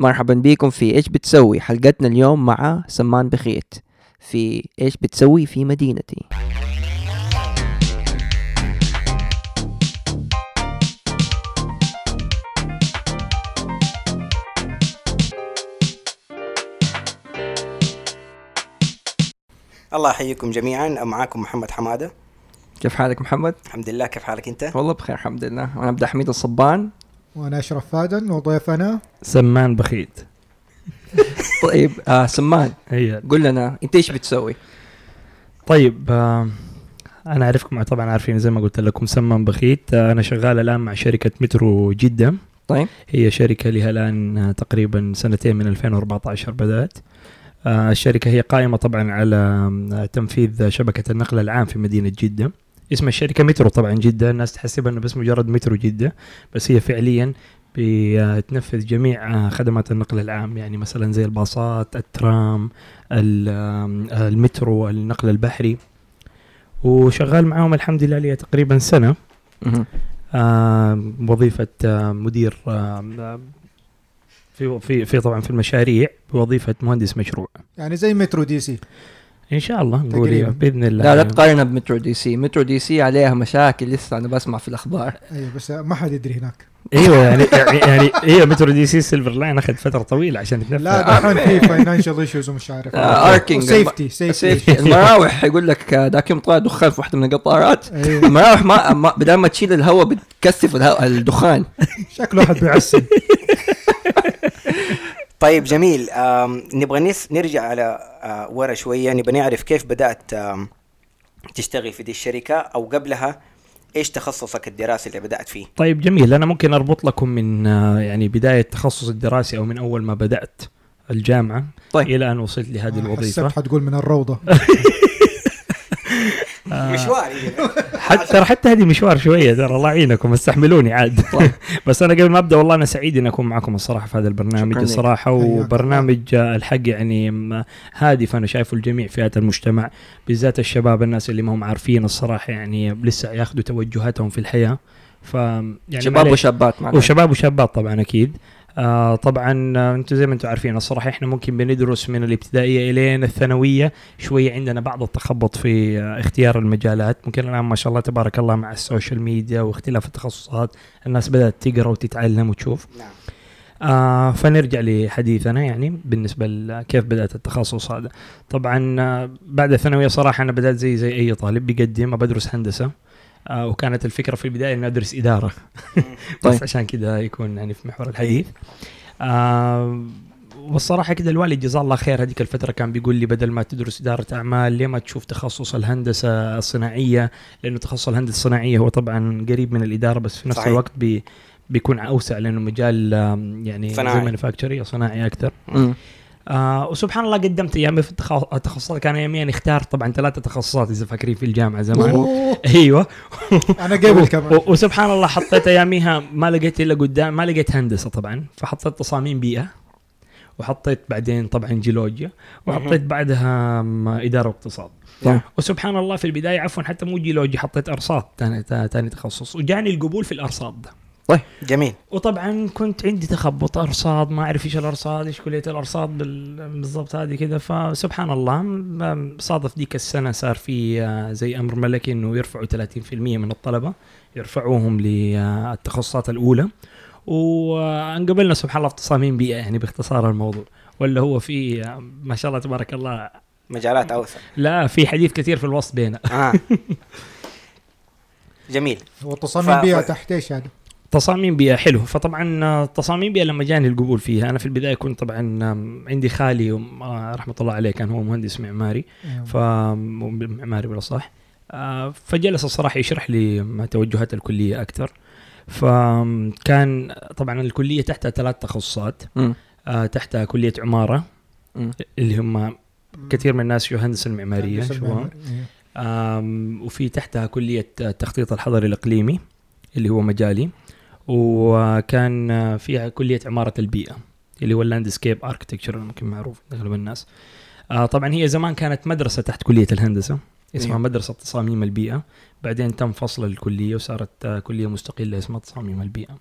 مرحبا بكم في إيش بتسوي؟ حلقتنا اليوم مع سمان بخيت. في إيش بتسوي في مدينتي. الله يحييكم جميعا. معاكم محمد حمادة. كيف حالك محمد؟ الحمد لله. كيف حالك أنت؟ والله بخير الحمد لله. أنا عبد الحميد الصبان. وأنا اشرف فادن وضيفنا سمان بخيت. طيب آه سمان هي. قل لنا انت إيش بتسوي؟ طيب آه أنا أعرفكم طبعا عارفين زي ما قلت لكم سمان بخيت. آه أنا شغال الآن مع شركة مترو جدة. طيب. هي شركة لها الآن آه، تقريبا سنتين من 2014 بدأت. آه الشركة هي قائمة طبعا على تنفيذ شبكة النقل العام في مدينة جدة. اسم الشركة مترو طبعا جده الناس تحسب إنه بس مجرد مترو جده بس هي فعليا بتنفذ جميع آه، خدمات النقل العام. يعني مثلا زي الباصات الترام آه، المترو النقل البحري. وشغال معاهم الحمد لله لي تقريبا سنة. آه، وظيفة آه، مدير آه، آه، في في في طبعا في المشاريع بوظيفة مهندس مشروع. يعني زي مترو دي سي. إن شاء الله نقول. إيه، بإذن الله. لا لا تقارنها بمترو DC. مترو DC عليها مشاكل لسه أنا بسمع في الأخبار. أيوه بس ما حد يدري هناك. أيوه يعني يعني هي مترو دي سي Silver Line اخذ فترة طويلة عشان تنفذ لا دحين في financial issues ومش عارف آه، arcing. safety safety المراوح يقول لك آه، ذاك يوم طلع دخان في واحدة من القطارات. أيوة. المراوح ما, بدل ما تشيل الهواء بتكثف الدخان. شكله واحد بيعسل. طيب جميل. نبغى نس نرجع على آه، ورا شوية. نبغى نعرف كيف بدأت تشتغل في دي الشركة أو قبلها. إيش تخصصك الدراسي اللي بدأت فيه؟ طيب جميل. أنا ممكن أربط لكم من آه، يعني بداية تخصص الدراسي أو من أول ما بدأت الجامعة طيب. إلى أن وصلت لهذه الوظيفة. حسيت حتقول من الروضة. آه، مشوار حتى ترى حتى هذه مشوار شوية ترى الله يعينكم استحملوني عاد. بس أنا قبل ما أبدأ والله أنا سعيد ان أكون معكم الصراحة في هذا البرنامج. الصراحة وبرنامج آه، الحق يعني هادف. أنا شايفه لجميع فئات المجتمع بالذات الشباب الناس اللي ما هم عارفين الصراحة يعني لسه ياخذوا توجهاتهم في الحياة. ف يعني شباب. وشابات معنا. وشباب وشابات طبعا أكيد. آه طبعا آه، أنتم زي ما أنتم عارفين الصراحة إحنا ممكن بندرس من الابتدائية إلين الثانوية شوية عندنا بعض التخبط في آه اختيار المجالات. ممكن الآن ما شاء الله تبارك الله مع السوشيال ميديا واختلاف التخصصات الناس بدأت تقرأ وتتعلم وتشوف. نعم. آه فنرجع لحديثنا يعني بالنسبة لكيف بدأت التخصص هذا. طبعا آه بعد الثانوية صراحة أنا بدأت زي زي أي طالب بيقدم بدرس هندسة. آه وكانت الفكرة في البداية إني أدرس إدارة. طيب. بس عشان كذا يكون يعني في محور الحديث. آه والصراحة كده الوالد جزاه الله خير. هذيك الفترة كان بيقول لي بدل ما تدرس إدارة أعمال ليه ما تشوف تخصص الهندسة الصناعية؟ لأنه تخصص الهندسة الصناعية هو طبعا قريب من الإدارة بس في نفس صحيح. الوقت بي بيكون أوسع لأنه مجال يعني صناعي. زي manufacturing صناعي أكثر. آه وسبحان الله قدمت ايامي في التخ- التخصصات كان اياميا نختار طبعا ثلاثة تخصصات إذا فاكرين في الجامعة زمان. أوه، أيوه. أنا قبل كمان. وسبحان الله حطيت أياميها ما لقيت إلا قدام ما لقيت هندسة طبعا. فحطيت تصاميم بيئة وحطيت بعدين طبعا جيولوجيا وحطيت بعدها إدارة واقتصاد. طيب. وسبحان الله في البداية عفوا حتى مو جيولوجيا حطيت أرصاد ثاني ثاني تخصص وجاني القبول في الأرصاد جميل. وطبعا كنت عندي تخبط أرصاد ما أعرف إيش الأرصاد إيش كلية الأرصاد بال- بالضبط هذه كذا. فسبحان الله صادف ديك السنة صار في آه، زي أمر ملكي إنه يرفعوا 30% من الطلبة يرفعوهم للتخصصات الأولى. وانقبلنا سبحان الله في تصاميم بيئة يعني باختصار الموضوع. ولا هو في آه، ما شاء الله تبارك الله مجالات أوسع. لا في حديث كثير في الوسط بينا آه. جميل. والتصاميم ف- بيئة تحت إيش هذا؟ تصاميم بيئة حلو فطبعا تصاميم بيئة لما جاني القبول فيها أنا في البداية كنت طبعا عندي خالي آه، رحمة الله عليه كان هو مهندس معماري أيوة. ف معماري بالأصح آه، فجلس الصراحة يشرح لي ما توجهات الكلية أكثر فكان طبعا الكلية تحتها ثلاث تخصصات. آه، تحتها كلية عمارة مم. اللي هم كثير من الناس شو هندسة المعمارية هندسة شو المعماري، أيوة. آم، وفي تحتها كلية التخطيط الحضري الإقليمي اللي هو مجالي وكان فيها كلية عمارة البيئة اللي هو ال landscape architecture ممكن معروف أغلب الناس. آه طبعا هي زمان كانت مدرسة تحت كلية الهندسة اسمها أيوه. مدرسة تصاميم البيئة. بعدين تم فصل الكلية وصارت آه كلية مستقلة اسمها تصاميم البيئة.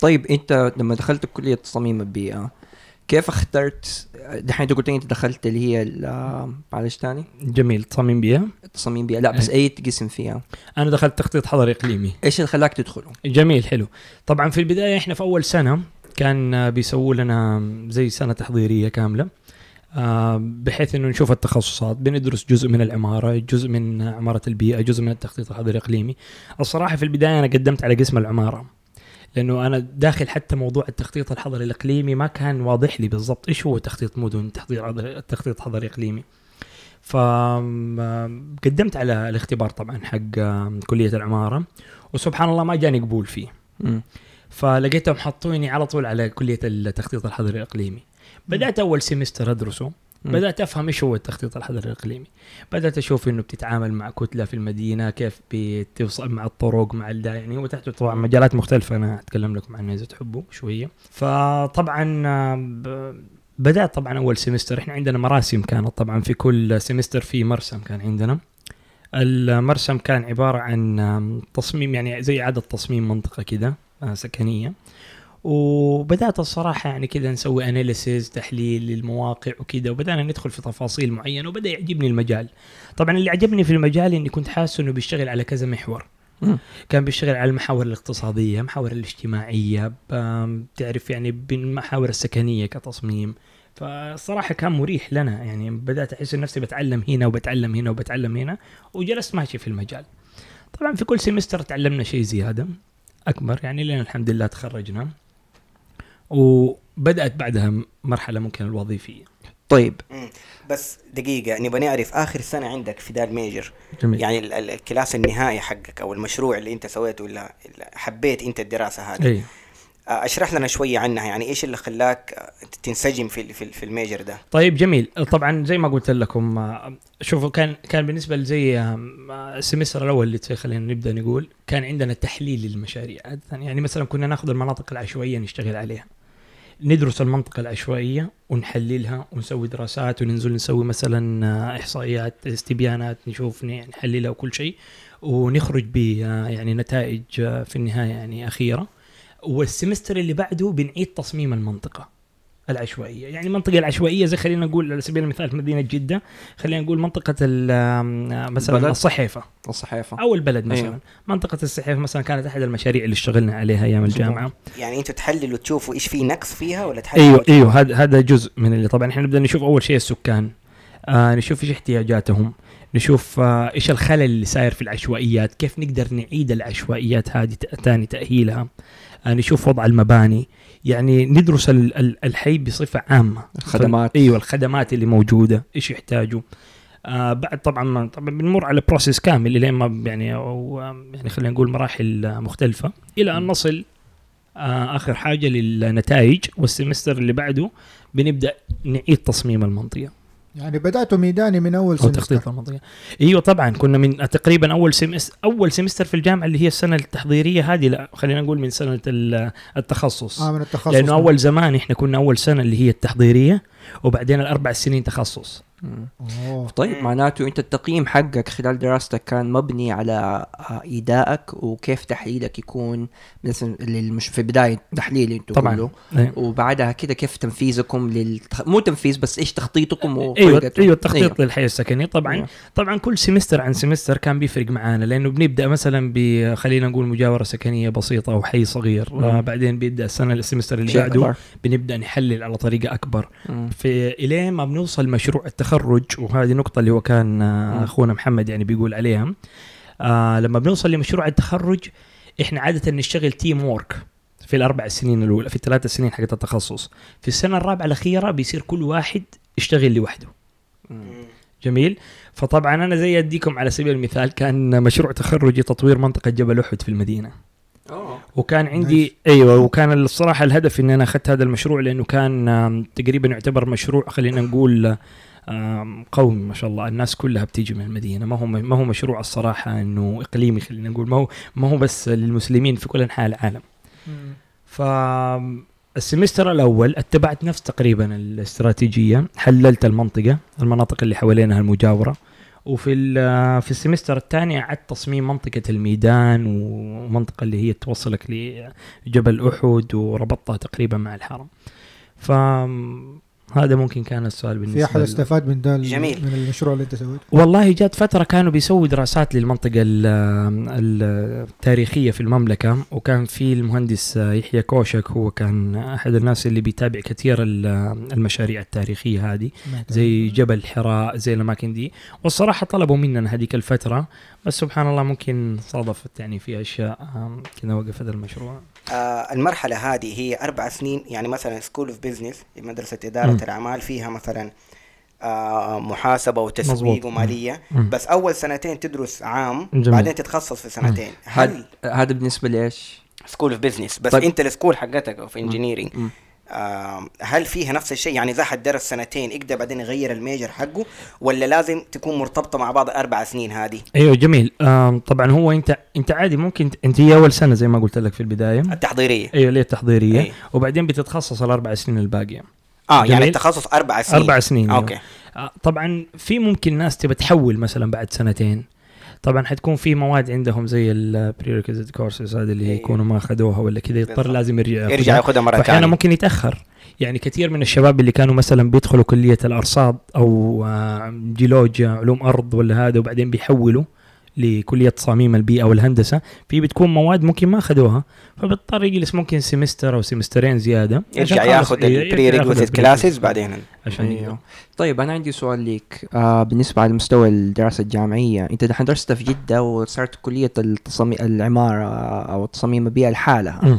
طيب أنت لما دخلت كلية تصاميم البيئة كيف اخترت دحين انت قلت انت دخلت اللي هي ال- معلش تاني. جميل تصميم بيئه تصاميم بيئه لا بس أي قسم فيها؟ أنا دخلت تخطيط حضري إقليمي. إيش اللي خلاك تدخله؟ جميل حلو. طبعا في البداية إحنا في أول سنة كان بيسووا لنا زي سنة تحضيرية كاملة آه، بحيث إنه نشوف التخصصات. بندرس جزء من العماره جزء من عمارة البيئة جزء من التخطيط الحضري الاقليمي الصراحة في البداية أنا قدمت على قسم العمارة. لأنه أنا داخل حتى موضوع التخطيط الحضري الإقليمي ما كان واضح لي بالضبط إيش هو تخطيط مدن تخطيط حضري التخطيط الحضري الاقليمي فقدمت على الاختبار طبعا حق كلية العمارة وسبحان الله ما جاني قبول فيه. فلقيتهم حطوني على طول على كلية التخطيط الحضري الإقليمي بدأت أول سيمستر أدرسه. بدأت أفهم إيش هو التخطيط الحضري الإقليمي. بدأت أشوف إنه بتتعامل مع كتلة في المدينة كيف بتوصل مع الطرق مع الدا يعني هو تحته طبعا مجالات مختلفة. أنا أتكلم لكم عنها إذا تحبوا شوية. فطبعا آه، ب- بدأت طبعا أول semester إحنا عندنا مراسم كانت طبعا في كل semester في مرسم كان عندنا. المرسم كان عبارة عن تصميم يعني زي إعادة تصميم منطقة كده آه، سكنية. وبدأت الصراحة يعني كذا نسوي analysis تحليل للمواقع وكذا وبدأنا ندخل في تفاصيل معينة وبدأ يعجبني المجال. طبعا اللي عجبني في المجال إني كنت حاسس إنه بيشتغل على كذا محور. كان بيشتغل على المحاور الاقتصادية المحاور الاجتماعية بتعرف يعني بالمحاور السكنية كتصميم. فالصراحة كان مريح لنا يعني بدأت أحس نفسي بتعلم هنا وبتعلم هنا وبتعلم هنا وجلست ماشي في المجال. طبعا في كل سمستر تعلمنا شيء زيادة أكبر يعني لين الحمد لله تخرجنا. وبدأت بعدها مرحلة ممكن الوظيفية. طيب. مم. بس دقيقة نبغى نعرف آخر سنة عندك في ذا ال major جميل. يعني ال- ال- ال class النهائي حقك أو المشروع اللي أنت سويته ولا حبيت أنت الدراسة هذه؟ اي آه، أشرح لنا شوية عنها. يعني إيش اللي خلاك تنسجم في في, في ال major ده؟ طيب جميل. طبعا زي ما قلت لكم آه، شوفوا كان كان بالنسبة لزي آه، ال semester الأول اللي تسوي- خلينا نبدأ نقول كان عندنا تحليل للمشاريع. يعني مثلا كنا ناخذ المناطق العشوائية نشتغل عليها. ندرس المنطقة العشوائية ونحللها ونسوي دراسات وننزل نسوي مثلا إحصائيات استبيانات نشوف ن- نحللها وكل شيء. ونخرج ب يعني نتائج في النهاية يعني أخيرة. والسمستر اللي بعده بنعيد تصميم المنطقة. العشوائية. يعني المنطقة العشوائية زي خلينا نقول على سبيل المثال في مدينة جدة خلينا نقول منطقة ال- آم، مثلا البلد؟ الصحيفة. الصحيفة. أو البلد مثلا. أيوه. منطقة الصحيفة مثلا كانت أحد المشاريع اللي اشتغلنا عليها أيام الجامعة. يعني أنتوا تحللوا تشوفوا إيش في نقص فيها ولا تحللوا أيوه أيوه. هذا هذا جزء من اللي طبعا إحنا نبدأ نشوف أول شيء السكان. آه نشوف إيش احتياجاتهم. نشوف آه إيش الخلل اللي صاير في العشوائيات. كيف نقدر نعيد العشوائيات هذه تاني تأهيلها. آه نشوف وضع المباني. يعني ندرس ال- ال- الحي بصفة عامة. الخدمات. إيوه الخدمات اللي موجودة إيش يحتاجوا. آه بعد طبعا ما طبعا بنمر على process كامل الين ما يعني أو آه، يعني خلينا نقول مراحل مختلفة إلى أن نصل آه آخر حاجة للنتائج وال semester اللي بعده بنبدأ نعيد تصميم المنطقة. يعني بدأتوا ميداني من أول أو سنة تخطيط المنطقة. إيوه طبعا كنا من تقريبا أول سمستر أول سمستر في الجامعة اللي هي السنة التحضيرية هذه لا خلينا نقول من سنة ال- التخصص. آه من التخصص. لأنه أول زمان إحنا كنا أول سنة اللي هي التحضيرية وبعدين الأربع سنين تخصص. أوه. طيب. معناته أنت التقييم حقك خلال دراستك كان مبني على آه، إيدائك وكيف تحليلك يكون مثلا اللي مش في بداية تحليل أنتوا طبعاً. كله إيه. وبعدها كده كيف تنفيذكم للتخ... مو تنفيذ بس إيش تخطيطكم أيوه وطريقته أيوه التخطيط أيوة. للحياة السكنية طبعا أيوة. طبعا كل سمستر عن سمستر كان بيفرق معانا لأنه بنبدأ مثلا ب خلينا نقول مجاورة سكنية بسيطة أو حي صغير. آه بعدين بيبدأ السنة السمستر اللي بعده. بنبدأ نحلل على طريقة أكبر مم. في إلين ما بنوصل مشروع التخرج وهذه نقطة اللي هو كان آه. أخونا محمد يعني بيقول عليها آه لما بنوصل لمشروع التخرج إحنا عادة نشتغل تيم وورك في الأربع سنين الأولى في الثلاث سنين حقت التخصص في السنة الرابعة الأخيرة بيصير كل واحد يشتغل لوحده. جميل فطبعا أنا زي أديكم على سبيل المثال كان مشروع تخرجي تطوير منطقة جبل أحد في المدينة أوه. وكان عندي أيوه وكان الصراحة الهدف ان أنا أخذت هذا المشروع لأنه كان تقريبا يعتبر مشروع خلينا نقول آم، قومي ما شاء الله الناس كلها بتيجي من المدينة. ما هو ما هو مشروع الصراحة إنه إقليمي خلينا نقول. ما هو ما هو بس للمسلمين في كل أنحاء العالم. ف السمستر الأول اتبعت نفس تقريبا الاستراتيجية. حللت المنطقة المناطق اللي حوالينها المجاورة. وفي في السمستر الثاني اعدت تصميم منطقة الميدان ومنطقة اللي هي توصلك لجبل أحد وربطتها تقريبا مع الحرم. فهذا ممكن كان السؤال بالنسبة في احد. أستفاد من ده جميل. من المشروع اللي أنت سويته والله جات فترة كانوا بيسووا دراسات للمنطقة ال- ال- التاريخية في المملكة وكان في المهندس يحيى كوشك هو كان أحد الناس اللي بيتابع كثير ال- المشاريع التاريخية هذه زي جبل حراء زي الأماكن دي والصراحة طلبوا مننا هذيك الفترة بس سبحان الله ممكن صادفت يعني في أشياء آم، كذا وقفت المشروع آه المرحلة هذه هي أربع سنين يعني مثلا school of business مدرسة إدارة مم. الأعمال فيها مثلا آه محاسبة وتسويق مظبوط. ومالية مم. بس أول سنتين تدرس عام جميل. بعدين تتخصص في سنتين هل هذا هذا بالنسبة لإيش؟ school of business بس طيب. أنت ال school حقتك في engineering هل فيها نفس الشيء؟ يعني إذا حد درس سنتين يقدر بعدين يغير ال major حقه ولا لازم تكون مرتبطة مع بعض أربع سنين هذه؟ أيوه جميل. طبعا هو أنت أنت عادي ممكن أنت هي أول سنة زي ما قلت لك في البداية. التحضيرية. أيوه اللي التحضيرية؟ أي. وبعدين بتتخصص الأربع سنين الباقية. آه يعني جميل. التخصص أربع سنين. أربع سنين أيوة. okay. آه، طبعا في ممكن ناس تبى تحول مثلا بعد سنتين. طبعا حتكون في مواد عندهم زي ال prerequisite courses هذه اللي أيوة. يكونوا ما أخذوها ولا كذا يضطر. لازم يرجع يرجع ياخذها. مرة فاحيانا ثانية ممكن يتأخر يعني كثير من الشباب اللي كانوا مثلا بيدخلوا كلية الأرصاد أو آه، جيولوجيا علوم أرض ولا هذا وبعدين بيحولوا لكلية تصاميم البيئة والهندسة. في بتكون مواد ممكن ما أخذوها فبيضطر يجلس ممكن semester أو semesterين زيادة. يرجع ياخذ ال prerequisite classes بعدين. عشان يقدر. طيب أنا عندي سؤال ليك. آه بالنسبة على مستوى الدراسة الجامعية أنت دحين درست في جدة وصارت كلية التصميم العمارة أو تصاميم البيئة لحالها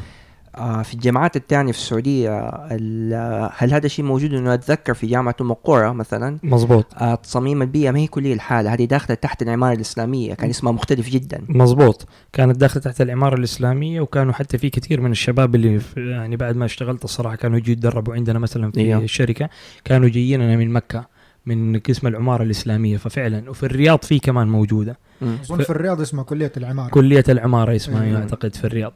في الجامعات الثانية في السعودية ال- هل هذا الشيء موجود؟ انه أتذكر في جامعة أم القرى مثلا. مظبوط آه تصاميم البيئة ما هي كليه لحالها هذه داخلة تحت العمارة الإسلامية كان اسمها مختلف جدا. مظبوط كانت داخلة تحت العمارة الإسلامية وكانوا حتى في كثير من الشباب اللي يعني بعد ما اشتغلت الصراحة كانوا يجوا يتدربوا عندنا مثلا في أيوه. الشركة. كانوا جاييننا من مكة من قسم العمارة الإسلامية. ففعلا وفي الرياض في كمان موجودة. مم. أظن في الرياض اسمها كلية العمارة. كلية العمارة اسمها أيوه. أعتقد في الرياض.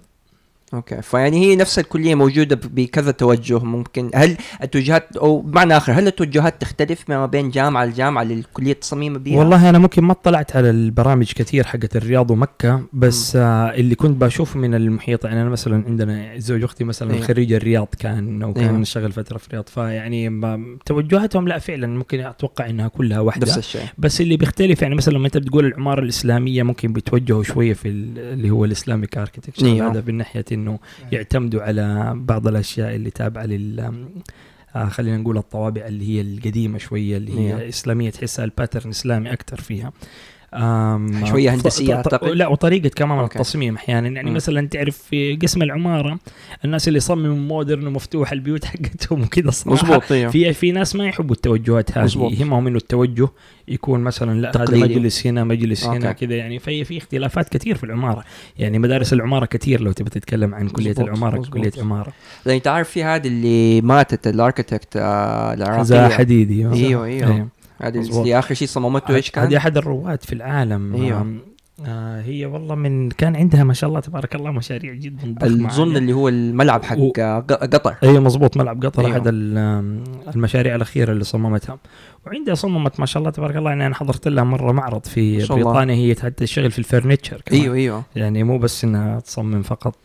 okay فيعني هي نفس الكلية موجودة بكذا توجه ممكن هل التوجهات أو بمعنى آخر هل التوجهات تختلف ما بين جامعة لجامعة للكلية تصميم البيئه؟ والله أنا ممكن ما اطلعت على البرامج كثير حقت الرياض ومكة بس آه اللي كنت بشوفه من المحيط يعني أنا مثلا عندنا زوج أختي مثلا أيوه. خريج الرياض كان وكان أيوه. شغل فترة في الرياض فيعني توجهاتهم لا فعلا ممكن أتوقع إنها كلها واحدة نفس الشيء بس اللي بيختلف يعني مثلا لما أنت بتقول العمارة الإسلامية ممكن بيتوجهوا شوية في ال- اللي هو ال Islamic architecture أيوه. هذا من ناحيه إنه يعتمدوا على بعض الأشياء اللي تابعة لل آه خلينا نقول الطوابع اللي هي القديمة شوية اللي هي أيوه. إسلامية تحسها ال pattern إسلامي أكثر فيها ط- ط- أعتقد. لا وطريقة كمان أوكي. التصميم أحيانا يعني مم. مثلا تعرف في قسم العمارة الناس اللي يصمموا modern ومفتوح البيوت حقتهم وكذا مظبوط أيوه في في ناس ما يحبوا التوجهات هذه. يهمهم إنه التوجه يكون مثلا لا هذا. مجلس هنا مجلس أوكي. هنا كذا يعني في في اختلافات كثير في العمارة يعني مدارس العمارة كثير لو تبي تتكلم عن كلية مظبوط، العمارة مظبوط. كلية عمارة لأن انت عارف في هذه اللي ماتت الاركتكت آه العراقية زها حديدي إيوه إيوه هذه. اللي آخر شيء صممته إيش كان؟ هذه أحد الرواد في العالم. آم، آه هي والله من كان عندها ما شاء الله تبارك الله مشاريع جدا ضخمة اظن. اللي هو الملعب حق و- ق- قطر أيوه مظبوط ملعب قطر أيوه. أحد المشاريع الأخيرة اللي صممتها وعندها صممت ما شاء الله تبارك الله يعني أنا حضرت لها مرة معرض في. بريطانيا هي حتى تشتغل في الفرنتشر كمان. أيوه أيوه يعني مو بس إنها تصمم فقط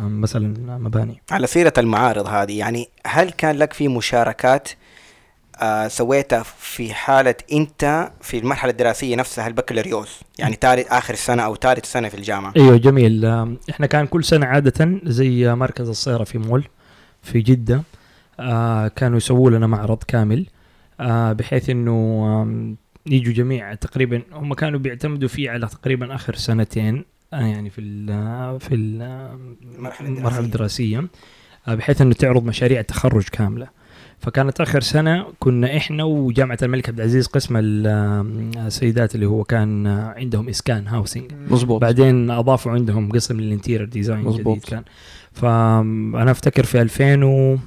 مثلا مباني على سيرة المعارض هذه يعني هل كان لك في مشاركات آه سويتها في حالة أنت في المرحلة الدراسية نفسها البكالوريوس يعني ثالث آخر سنة أو ثالث سنة في الجامعة. أيوه جميل. آم، إحنا كان كل سنة عادة زي مركز الصيرة في مول في جدة آه كانوا يسووا لنا معرض كامل آه بحيث آم، يجوا جميع تقريبا هم كانوا بيعتمدوا فيه على تقريبا آخر سنتين آه يعني في ال في ال المرحلة الدراسية. الدراسية آه بحيث إنه تعرض مشاريع تخرج كاملة. فكانت آخر سنة كنا إحنا وجامعة الملك عبد العزيز قسم آم، السيدات اللي هو كان آه، عندهم إسكان housing مظبوط بعدين أضافوا عندهم قسم لل interior design مظبوط. جديد كان فأنا أفتكر في 2007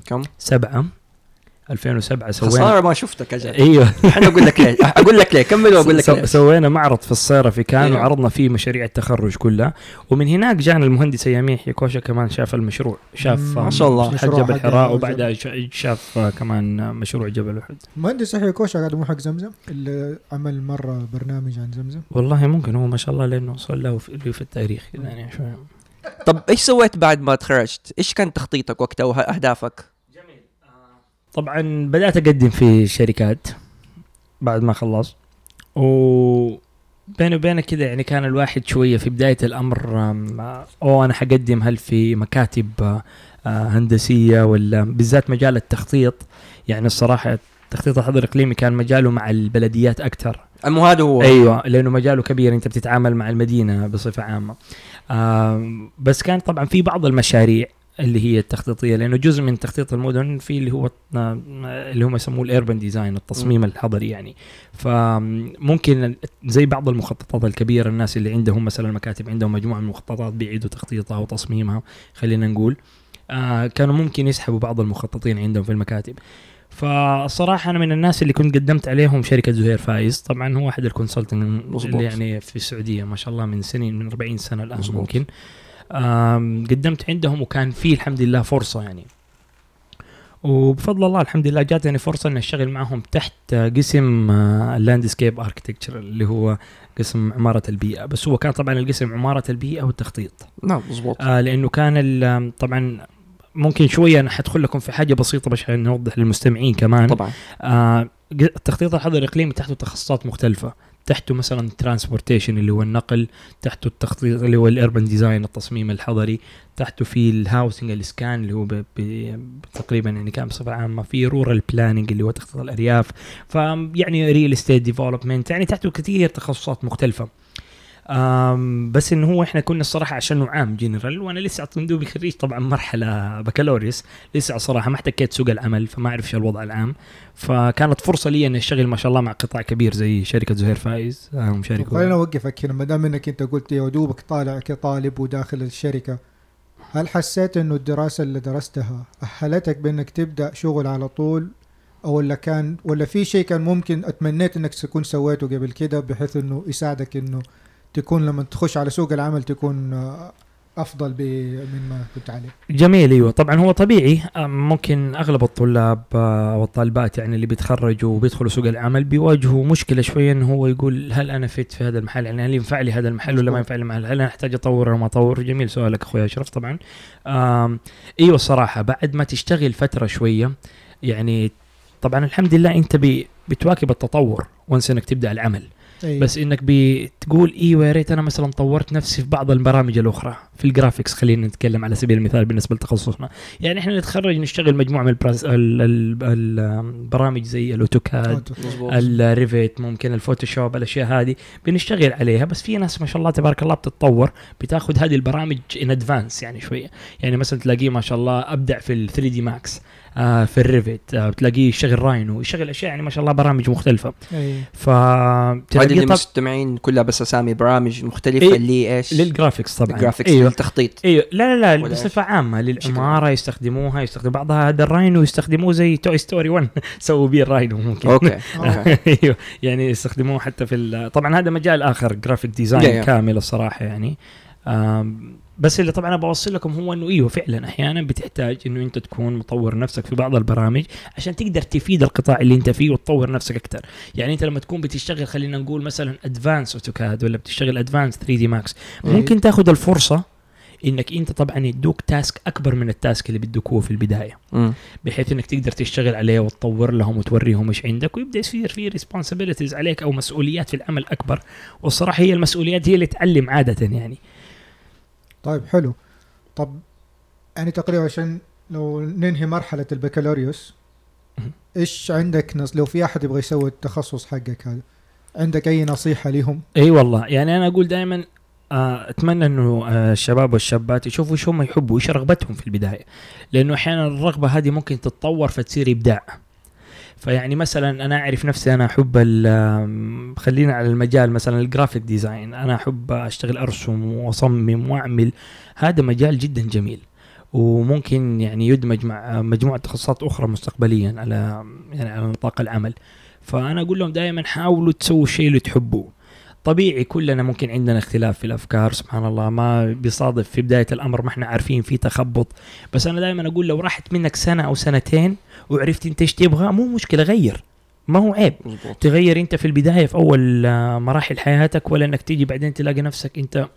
كم؟ 2007 سوينا خسارة ما شفتك أجل إيوه. إحنا أقول لك ليه أقول لك ليه كمل وأقول لك ليه سوينا معرض في الصيرة في كان أيوه. وعرضنا فيه مشاريع التخرج كلها. ومن هناك جانا المهندس أيام يحيى كوشا كمان شاف المشروع. شاف ما شاء الله. حق جبل حراء. وبعدها شا- شاف كمان مشروع جبل أحد. مهندس يحيى كوشا قاعد مو حق زمزم؟ اللي عمل مرة برنامج عن زمزم. والله ممكن. هو ما شاء الله لأنه وصل له في, له في التاريخ يعني شوي طب إيش سويت بعد ما تخرجت؟ إيش كان تخطيطك وقتها وأهدافك؟ طبعا بدأت أقدم في شركات بعد ما خلصت. و بيني وبينك كذا يعني كان الواحد شوية في بداية الأمر أو أنا حقدم هل في مكاتب آه، آه، هندسية ولا بالذات مجال التخطيط. يعني الصراحة التخطيط الحضر الإقليمي كان مجاله مع البلديات أكثر مو هذا هو. أيوه لأنه مجاله كبير أنت بتتعامل مع المدينة بصفة عامة. بس كان طبعا في بعض المشاريع اللي هي التخطيطية لأنه جزء من تخطيط المدن في اللي هو اللي هم يسموه ال urban design التصميم الحضري يعني. فممكن زي بعض المخططات الكبيرة الناس اللي عندهم مثلا مكاتب عندهم مجموعة من المخططات بيعيدوا تخطيطها وتصميمها خلينا نقول. آه كانوا ممكن يسحبوا بعض المخططين عندهم في المكاتب. فصراحة أنا من الناس اللي كنت قدمت عليهم شركة زهير فايز. طبعا هو واحد ال consulting. اللي يعني في السعودية ما شاء الله من سنين من 40 سنة الآن مظبوط. ممكن. قدمت عندهم وكان في الحمد لله فرصة يعني. وبفضل الله الحمد لله جاتني فرصة إني أشتغل معهم تحت آه، قسم ال landscape architecture اللي هو قسم عمارة البيئة. بس هو كان طبعا القسم عمارة البيئة والتخطيط. نعم مضبوط آه لأنه كان طبعا ممكن شوية أنا حدخل لكم في حاجة بسيطة بس عشان نوضح للمستمعين كمان. طبعا. آه التخطيط الحضري الاقليمي تحته تخصصات مختلفة. تحته مثلا transportation اللي هو النقل تحته التخطيط اللي هو ال urban design التصميم الحضري تحته في ال housing الاسكان اللي هو تقريبا يعني كان بصفة عامة في rural planning اللي هو تخطيط الأرياف فيعني real estate development يعني تحته كثير تخصصات مختلفة. بس إنه هو إحنا كنا الصراحة عشان عام جنرال وأنا لسه دوبي خريج طبعا مرحلة بكالوريوس لسه صراحة ما احتكيت سوق العمل فما أعرف شو الوضع العام فكانت فرصة لي إني أشتغل ما شاء الله مع قطاع كبير زي شركة زهير فايز آه، شركه خلينا أوقفك هنا ما دام إنك أنت قلت يا دوبك طالع كطالب وداخل الشركة هل حسيت إنه الدراسة اللي درستها أهلتك بإنك تبدأ شغل على طول؟ أو ولا كان ولا في شيء كان ممكن أتمنيت إنك تكون سويته قبل كده بحيث إنه يساعدك إنه تكون لما تخش على سوق العمل تكون آه، أفضل ب- من ما كنت عليه. جميل أيوه. طبعا هو طبيعي. آه، ممكن أغلب الطلاب آه، والطالبات يعني اللي بيتخرجوا وبيدخلوا سوق العمل بيواجهوا مشكلة شوية انه هو يقول هل أنا فت في هذا المحل؟ يعني هل ينفع لي هذا المحل ولا ما. ينفع لي المحل؟ هل أنا أحتاج أطور ولا ما أطور؟ جميل سؤالك أخوي أشرف طبعا. أيوه الصراحة بعد ما تشتغل فترة شوية يعني طبعا الحمد لله أنت بتواكب التطور once إنك تبدأ العمل. أي. بس إنك بتقول أيوه يا ريت أنا مثلا طورت نفسي في بعض البرامج الأخرى. في ال graphics خلينا نتكلم على سبيل المثال بالنسبة لتخصصنا. يعني إحنا نتخرج نشتغل مجموعة من البراس ال- ال- ال- البرامج زي ال AutoCAD ال Revit ممكن ال Photoshop الأشياء هذه. بنشتغل عليها بس في ناس ما شاء الله تبارك الله بتتطور بتاخذ هذه البرامج ان advance يعني شوية. يعني مثلا تلاقيه ما شاء الله أبدع في ال 3D Max في ال Revit. آه بتلاقيه يشتغل Rhino يشتغل أشياء يعني ما شاء الله برامج مختلفة. أي. ف هذه المستمعين كلها بس أسامي برامج مختلفة إيه، اللي إيش؟ لل graphics طبعا. ال graphics أيوه للتخطيط. أيوه لا لا لا بصفة عامة بشكل للعماره يستخدموها يستخدم بعضها هذا ال Rhino يستخدموه زي Toy Story 1 سووا بيه ال Rhino ممكن. أوكي أوكي. أيوه يعني يستخدموه حتى في ال- طبعا هذا مجال آخر graphic design. كامل الصراحة يعني. آم، بس اللي طبعا أبغى أوصل لكم هو إنه إيوه فعلا أحيانا بتحتاج إنه أنت تكون مطور نفسك في بعض البرامج عشان تقدر تفيد القطاع اللي أنت فيه وتطور نفسك أكثر يعني أنت لما تكون بتشتغل خلينا نقول مثلا advanced AutoCAD ولا بتشتغل advanced 3D Max ممكن تاخذ الفرصة إنك أنت طبعا يدوك task أكبر من ال task اللي بيدوكوه في البداية. مم. بحيث إنك تقدر تشتغل عليه وتطور لهم وتوريهم إيش عندك ويبدأ يصير في responsibilities عليك أو مسؤوليات في العمل أكبر. والصراحة هي المسؤوليات هي اللي تعلم عادة يعني. طيب حلو طب يعني تقريبا عشان لو ننهي مرحلة البكالوريوس. إيش عندك نصيحة لو في أحد يبغى يسوي التخصص حقك هذا عندك أي نصيحة لهم؟ إي أيوة والله يعني أنا أقول دائما آه، أتمنى إنه آه، الشباب والشابات يشوفوا إيش هم يحبوا إيش رغبتهم في البداية لأنه أحيانا الرغبة هذه ممكن تتطور فتصير إبداع فيعني مثلا أنا أعرف نفسي أنا أحب خلينا على المجال مثلا ال graphic design أنا أحب أشتغل أرسم وأصمم وأعمل. هذا مجال جدا جميل. وممكن يعني يدمج مع مجموعة تخصصات أخرى مستقبليا على يعني على نطاق العمل. فأنا أقول لهم دائما حاولوا تسووا الشيء اللي تحبوه. طبيعي كلنا ممكن عندنا اختلاف في الأفكار سبحان الله ما بيصادف في بداية الأمر ما إحنا عارفين في تخبط. بس أنا دائما أقول لو راحت منك سنة أو سنتين وعرفت انت إيش تبغى مو مشكلة غير. ما هو عيب. تغير انت في البداية في أول آه، مراحل حياتك ولا إنك تيجي بعدين تلاقي نفسك أنت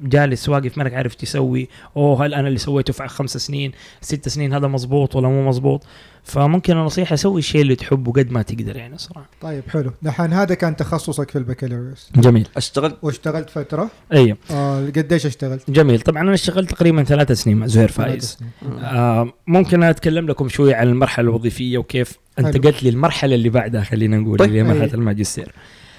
جالس واقف ما انك عارف تسوي أوه هل أنا اللي سويته في خمس سنين؟ ست سنين هذا مزبوط ولا مو مزبوط فممكن النصيحة سوي الشيء اللي تحبه قد ما تقدر يعني صراحة. طيب حلو. دحين هذا كان تخصصك في البكالوريوس. جميل. أشتغلت؟ واشتغلت فترة؟ أيوه آه قديش اشتغلت؟ جميل. طبعا أنا اشتغلت تقريبا ثلاث سنين مع زهير فايز. آه. ممكن أتكلم لكم شوي عن المرحلة الوظيفية وكيف انتقلت للمرحلة اللي بعدها خلينا نقول طيب. اللي هي مرحلة. الماجستير.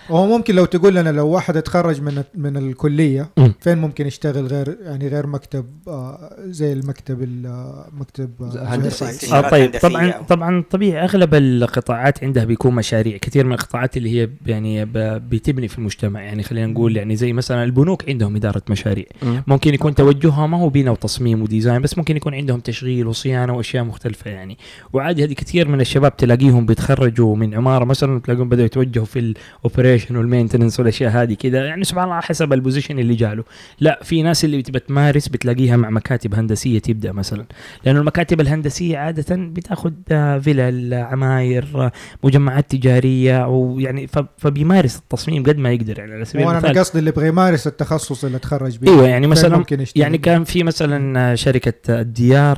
وهو ممكن لو تقول لنا لو واحد اتخرج من من الكلية. فين ممكن يشتغل غير يعني غير مكتب آه زي المكتب ال- آه، مكتب آه، هندسي. آه طيب. طبعا طبعا طبيعي. أغلب القطاعات عندها بيكون مشاريع كثير من القطاعات اللي هي يعني ب- بتبني في المجتمع. يعني خلينا نقول يعني زي مثلا البنوك عندهم إدارة مشاريع. مم. ممكن يكون توجهها ما هو بناء وتصميم وديزاين بس ممكن يكون عندهم تشغيل وصيانة وأشياء مختلفة يعني. وعادي هذه كثير من الشباب تلاقيهم بيتخرجوا من عمارة مثلا تلاقيهم بدأوا يتوجهوا في ال operation وال maintenance والاشياء هذه كذا يعني سبحان الله حسب ال position اللي جاله. لا في ناس اللي بتبى تمارس بتلاقيها مع مكاتب هندسية تبدأ مثلا. لأنه المكاتب الهندسية عاده بتاخذ آه، فيلل آه، عماير آه، مجمعات تجارية ويعني فبيمارس التصميم قد ما يقدر يعني على سبيل وأنا المثال. قصدي اللي يبغى يمارس التخصص اللي تخرج به أيوه يعني مثلا؟ يعني كان في مثلا شركة الديار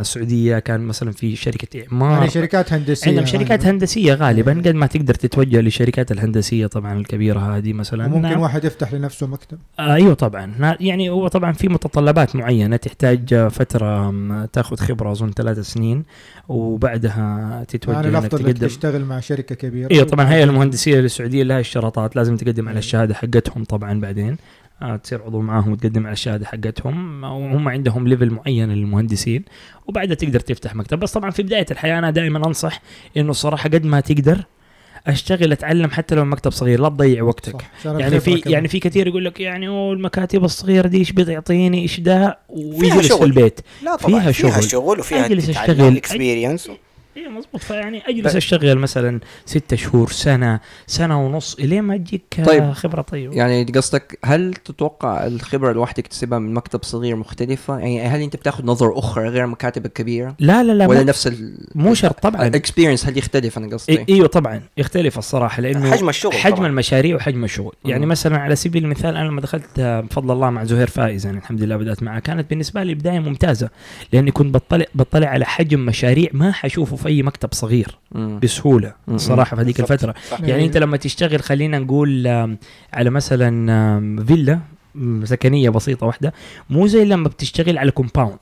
السعودية كان مثلا في شركة إعمار. يعني شركات هندسية عندهم شركات. هندسية غالبا قد ما تقدر تتوجه للشركات الهندسية طبعا الكبيرة هذه مثلا. وممكن نعم. واحد يفتح لنفسه مكتب. آه أيوه طبعا. نا- يعني هو طبعا في متطلبات معينة تحتاج فترة تاخذ خبرة أظن ثلاث سنين وبعدها تتوجه يعني إنك الافضل إنك تقدم. تشتغل مع شركة كبيرة. أيوه طبعا هي المهندسية السعودية لها اشتراطات لازم تقدم على الشهادة حقتهم طبعا بعدين. آه تصير عضو معاهم وتقدم على الشهادة حقتهم. وهم عندهم level معين للمهندسين وبعدها تقدر تفتح مكتب. بس طبعا في بداية الحياة أنا دائما أنصح إنه الصراحة قد ما تقدر أشتغل أتعلم حتى لو مكتب صغير لا تضيع وقتك صح يعني في كمان. يعني في كثير يقول لك يعني أوه المكاتب الصغيرة دي إيش بتعطيني إيش ده ويجلس في شغل. البيت لا طبعا فيها فيها شغل. شغل وفيها أجلس تتعلم أشتغل. experience اي مضبوط فيعني أجلس أشتغل مثلا ستة شهور سنة سنة ونص إلين ما تجيك طيب. خبرة طيبة يعني قصدك هل تتوقع الخبرة الواحد تكتسبها من مكتب صغير مختلفة؟ يعني هل أنت بتاخذ نظر أخرى غير المكاتب الكبيرة؟ لا لا لا ولا نفس ال مو شرط طبعا ال experience هل يختلف أنا قصدي؟ إي- إيوه طبعا يختلف الصراحة لأنه حجم الشغل حجم طبعاً. المشاريع وحجم الشغل يعني مم. مثلا على سبيل المثال أنا لما دخلت آه، بفضل الله مع زهير فايز يعني الحمد لله بدأت معه كانت بالنسبة لي بداية ممتازة لأني كنت بطلع بطلع على حجم مشاريع ما حشوفه في أي مكتب صغير مم. بسهولة مم. الصراحه في هذيك. الفترة صح. يعني أنت لما تشتغل خلينا نقول على مثلا فيلا سكنية بسيطة واحدة مو زي لما بتشتغل على compound.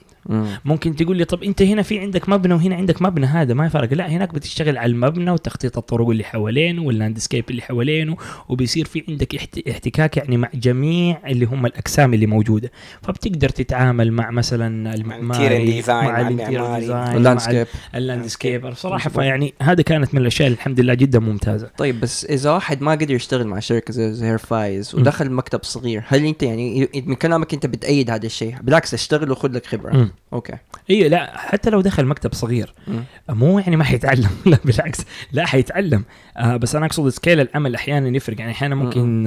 ممكن تقول لي طب أنت هنا في عندك مبنى وهنا عندك مبنى هذا ما يفرق. لا هناك بتشتغل على المبنى وتخطيط الطرق اللي حوالينه وال landscape اللي حوالينه وبيصير في عندك احت- احتكاك يعني مع جميع اللي هم الأقسام اللي موجودة. فبتقدر تتعامل مع مثلا المعماري مع ال interior مع ال landscape ال landscape صراحة مظبوط. فيعني هذا كانت من الأشياء الحمد لله جدا ممتازة. طيب بس إذا واحد ما قدر يشتغل مع شركة زي زهير فايز مم. ودخل مكتب صغير هل أنت يعني من كلامك أنت بتأيد هذا الشيء؟ بالعكس اشتغل وخذ لك خبرة. okay. أيوه لا حتى لو دخل مكتب صغير مم. مو يعني ما حيتعلم. لا بالعكس. لا حيتعلم. آه بس أنا أقصد scale العمل أحيانا يفرق. يعني أحيانا ممكن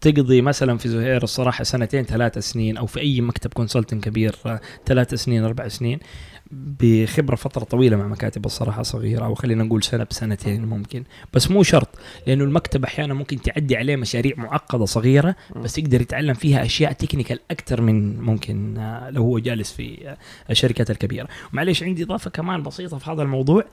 تقضي مثلا في زهير الصراحة سنتين ثلاث سنين أو في أي مكتب consulting كبير آه، ثلاث سنين أربع سنين. بخبرة فترة طويلة مع مكاتب الصراحة صغيرة أو خلينا نقول سنة بسنتين ممكن. بس مو شرط لأنه المكتب أحيانا ممكن تعدي عليه مشاريع معقدة صغيرة بس يقدر يتعلم فيها أشياء تكنيكال أكثر من ممكن آه، لو هو جالس في آه، الشركات الكبيرة. معليش عندي إضافة كمان بسيطة في هذا الموضوع.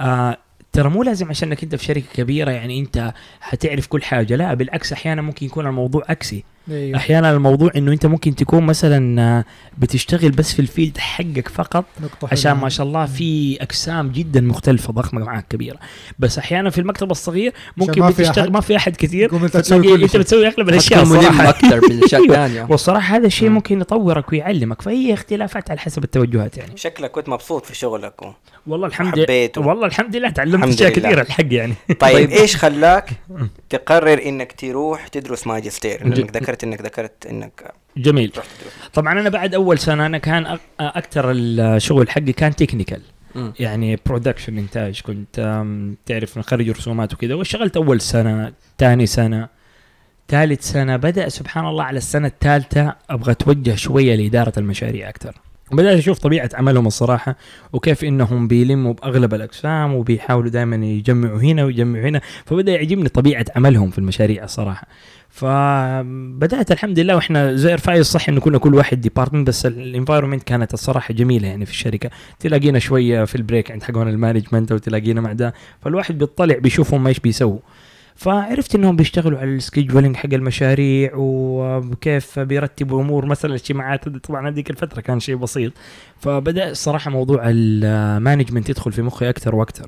آه ترى مو لازم عشانك أنت في شركة كبيرة يعني أنت حتعرف كل حاجة لا بالعكس أحيانا ممكن يكون الموضوع عكسي. أيوه. أحيانا الموضوع إنه أنت ممكن تكون مثلا بتشتغل بس في الفيلد حقك فقط عشان حلوة. ما شاء الله في اقسام جدا مختلفة ضخمة معك كبيرة. بس أحيانا في المكتب الصغير ممكن ما في بتشتغل أحد. ما في أحد كثير أنت بتسوي أغلب الأشياء الصراحه أكثر بالاشياء أيوة. الثانية والصراحة هذا الشيء مم. ممكن يطورك ويعلمك فهي اختلافات على حسب التوجهات يعني. شكلك كنت مبسوط في شغلك. و... والله الحمد لله. حبيته. والله الحمد لله تعلمت أشياء. كثيرة الحق يعني. طيب إيش خلاك تقرر إنك تروح تدرس ماجستير؟ لأنك ذكرت فكره إنك ذكرت إنك جميل. طبعا أنا بعد أول سنة أنا كان أكثر الشغل حقي كان technical. يعني production إنتاج. كنت تعرف نخرج رسومات وكذا. واشتغلت أول سنة ثاني سنة ثالث سنة. بدأ سبحان الله على السنة الثالثة أبغى أتوجه شوية لإدارة المشاريع أكثر. بدأت أشوف طبيعة عملهم الصراحة وكيف إنهم بيلموا بأغلب الأقسام وبيحاولوا دائما يجمعوا هنا ويجمعوا هنا. فبدأ يعجبني طبيعة عملهم في المشاريع الصراحة. فبدأت الحمد لله وإحنا زي رفاعي صح إنه كنا كل واحد department بس ال environment كانت الصراحة جميلة يعني في الشركة. تلاقينا شوية في ال break عند حقون ال management أو تلاقينا مع ده. فالواحد بيطلع بيشوف هم إيش بيسووا. فعرفت إنهم بيشتغلوا على ال scheduling حق المشاريع وكيف بيرتبوا أمور مثلا الاجتماعات. طبعا هذيك الفترة كان شيء بسيط. فبدأ الصراحة موضوع ال management يدخل في مخي أكثر وأكثر.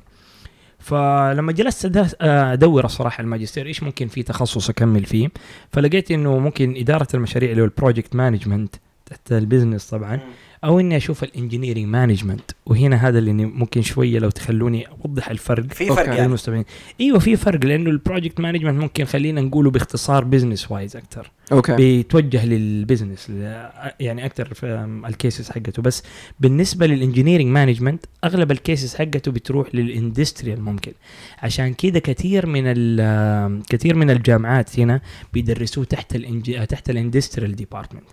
فلما جلست أدور الصراحه الماجستير إيش ممكن في تخصص أكمل فيه؟ فلقيت إنه ممكن إدارة المشاريع اللي هو ال project management تحت ال business طبعا. أو إني أشوف ال engineering management وهنا هذا اللي ممكن شوية لو تخلوني أوضح الفرق. في. فرق يعني. للمستمعين أيوه في فرق لأنه ال project management ممكن خلينا نقوله باختصار business wise أكثر okay. بيتوجه لل business يعني أكثر في ال cases حقته. بس بالنسبة لل engineering management أغلب ال cases حقته بتروح لل industrial ممكن. عشان كده كثير من كثير من الجامعات هنا بيدرسوه تحت ال eng... تحت ال industrial department.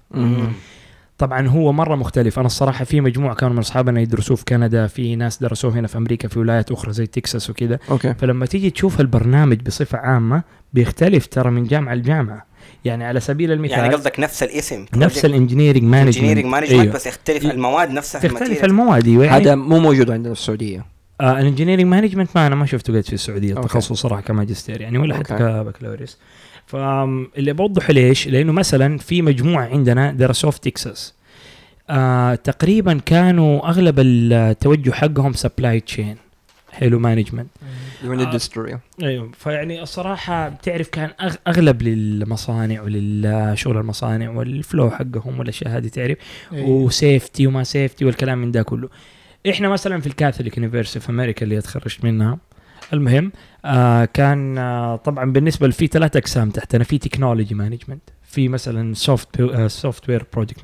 طبعا هو مرة مختلف أنا الصراحة في مجموعة كانوا من أصحابنا يدرسوه في كندا في ناس درسوه هنا في أمريكا في ولايات أخرى زي تكساس وكذا okay فلما تيجي تشوف البرنامج بصفة عامة بيختلف ترى من جامعة لجامعة يعني على سبيل المثال يعني قصدك نفس الاسم نفس ال engineering management engineering management أيوه. بس يختلف. المواد نفسها في تختلف. المواد. يعني هذا مو موجود عندنا في السعودية آه ال engineering management ما أنا ما شفته قد في السعودية. التخصص صراحة كماجستير يعني ولا حتى. كبكالوريوس فاللي بوضحه ليش؟ لأنه مثلا في مجموعة عندنا درسوه في تكساس آه تقريبا كانوا أغلب التوجه حقهم supply chain حلو management من ال industry أيوه. فيعني الصراحة بتعرف كان أغ- أغلب للمصانع وللشغل المصانع وال flow حقهم والأشياء هذه تعرف. إيه. و safety وما safety والكلام من ده كله. إحنا مثلا في ال Catholic University في أمريكا اللي تخرجت منها المهم آه كان آه طبعا بالنسبة في ثلاث أقسام تحتنا في technology management في مثلا soft software project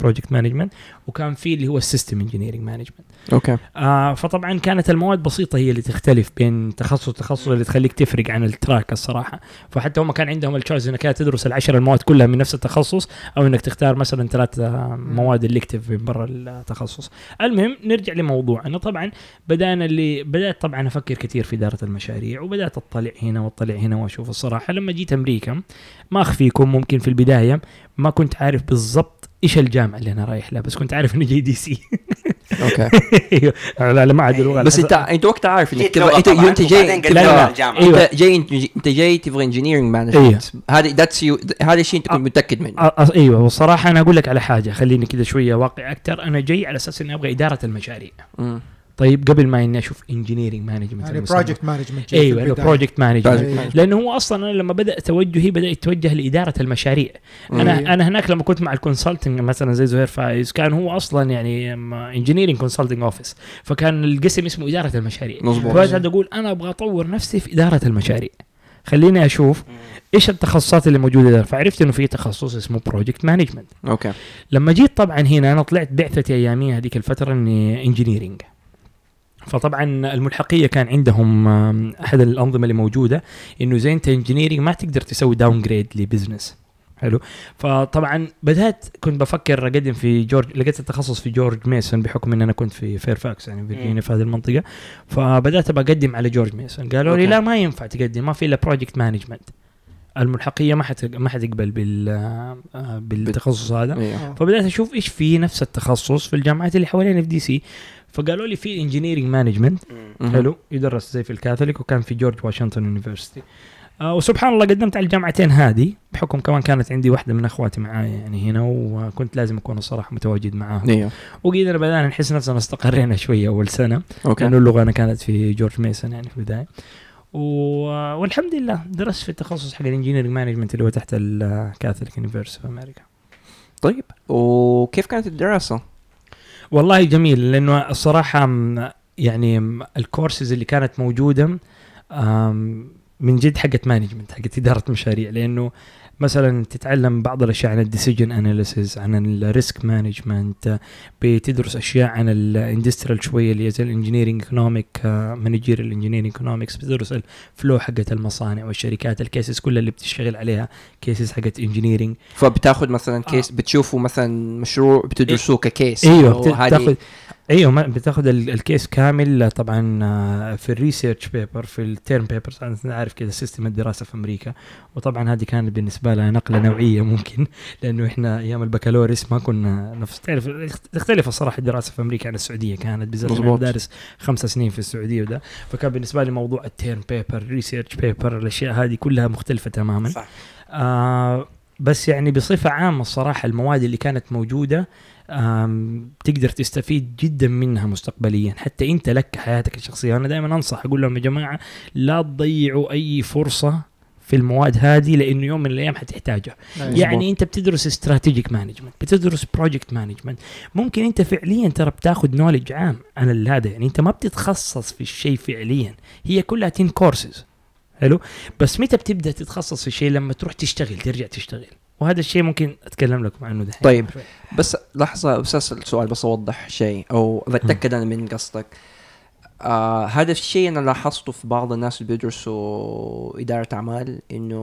project management وكان في اللي هو ال system engineering management okay. آه فطبعا كانت المواد بسيطة هي اللي تختلف بين تخصص وتخصص اللي تخليك تفرق عن ال track الصراحة. فحتى هم كان عندهم ال choice إنك يا تدرس العشر المواد كلها من نفس التخصص أو إنك تختار مثلا ثلاث آه، مواد elective من برا التخصص. المهم نرجع لموضوعنا. طبعا بدأنا اللي بدأت طبعا أفكر كثير في إدارة المشاريع وبدأت أطلع هنا وأطلع هنا وأشوف الصراحة. لما جيت أمريكا ما اخفيكم ممكن في البداية. ما كنت عارف بالضبط إيش الجامعة اللي أنا رايح لها بس كنت عارف إنه DC okay. على على معهد اللغة بس انت أنت وقتها عارف إنك تبغى انت طبعاً، أنت جاي انت لا، لا. أيوة. جاي إنت جاي تبغى engineering management هذا that's you هذا الشيء أنت كنت متأكد منه. أيوه. والصراحة أنا أقول لك على حاجة خليني كذا شوية واقعي أكثر أنا جاي على أساس إني أبغى إدارة المشاريع. طيب قبل ما إني أشوف engineering management يعني project management أيوه project management Project لأنه هو أصلا أنا لما بدأ توجهي بدأ يتوجه لإدارة المشاريع. مم. أنا انا هناك لما كنت مع ال consulting مثلا زي زهير فايز كان هو أصلا يعني engineering consulting office فكان القسم اسمه إدارة المشاريع. مظبوط. أقول أنا أبغى أطور نفسي في إدارة المشاريع. خليني أشوف إيش التخصصات اللي موجودة ده فعرفت إنه في تخصص اسمه project management okay. لما جيت طبعا هنا أنا طلعت بعثتي أياميها هذيك الفترة إني engineering فطبعا الملحقية كان عندهم أحد الأنظمة اللي موجودة إنه زي أنت engineering ما تقدر تسوي downgrade ل business حلو؟ فطبعا بدأت كنت بفكر أقدم في جورج لقيت التخصص في جورج ميسون بحكم إن أنا كنت في فيرفاكس يعني فيرجينيا في هذه المنطقة. فبدأت ابى اقدم على جورج ميسون. قالوا لي. لا ما ينفع تقدم ما في إلا project management الملحقية ما حت ما حتقبل بال آه، بالتخصص هذا. فبدأت أشوف إيش في نفس التخصص في الجامعات اللي حوالينا في دي سي فقالوا لي في engineering management. حلو. يدرس زي في الكاثوليك وكان في جورج واشنطن University آه وسبحان الله قدمت على الجامعتين هذه بحكم كمان كانت عندي واحدة من أخواتي معايا يعني هنا وكنت لازم أكون الصراحه متواجد معاهم. إيوه. وقدرنا بدأنا نحس نفسنا استقرينا شوية أول سنة. أوكي. لأنه اللغة أنا كانت في جورج ميسون يعني في البداية. و... والحمد لله درست في التخصص حق ال engineering management اللي هو تحت ال Catholic University في أمريكا طيب. وكيف كانت الدراسة؟ والله جميل لأنه الصراحة يعني الكورسز اللي كانت موجودة من جد حقت management حقت إدارة مشاريع لأنه مثلا تتعلم بعض الأشياء عن ال decision analysis عن ال risk management بتدرس أشياء عن ال industrial شوية اللي هي زي ال engineering economic managerial ال engineering economics بتدرس ال flow حقت المصانع والشركات ال cases كلها اللي بتشتغل عليها cases حقت engineering فبتاخذ مثلا case بتشوفوا مثلا مشروع بتدرسوه ك case أيوه بتاخذ أيوه ما- بتاخذ ال- ال case كامل طبعا آه، في ال research paper في ال term papers أنا عارف كذا system الدراسة في أمريكا. وطبعا هذه كانت بالنسبة لها نقلة نوعية ممكن لأنه إحنا أيام البكالوريوس ما كنا نفس تعرف تختلف الصراحه الدراسة في أمريكا عن السعودية. كانت بالذات مظبوط. دارس خمسة سنين في السعودية وده فكان بالنسبة لي موضوع ال term paper research paper الأشياء هذه كلها مختلفة تماما. صح. آه بس يعني بصفة عامة الصراحة المواد اللي كانت موجودة آم، تقدر تستفيد جدا منها مستقبليا. حتى أنت لك حياتك الشخصية. أنا دائما أنصح أقول لهم يا جماعة لا تضيعوا أي فرصة في المواد هذه لأنه يوم من الأيام حتحتاجها. يعني أنت بتدرس strategic management بتدرس project management ممكن أنت فعليا ترى بتاخذ knowledge عام عن هذا. يعني أنت ما بتتخصص في الشيء فعليا. هي كلها ten courses حلو؟ بس متى بتبدأ تتخصص في الشيء لما تروح تشتغل ترجع تشتغل. وهذا الشيء ممكن أتكلم لكم عنه دحين طيب. بس لحظة بس أسأل سؤال بس أوضح شيء أو بتأكد أنا من قصدك آه هذا الشيء أنا لاحظته في بعض الناس اللي بيدرسوا إدارة أعمال إنه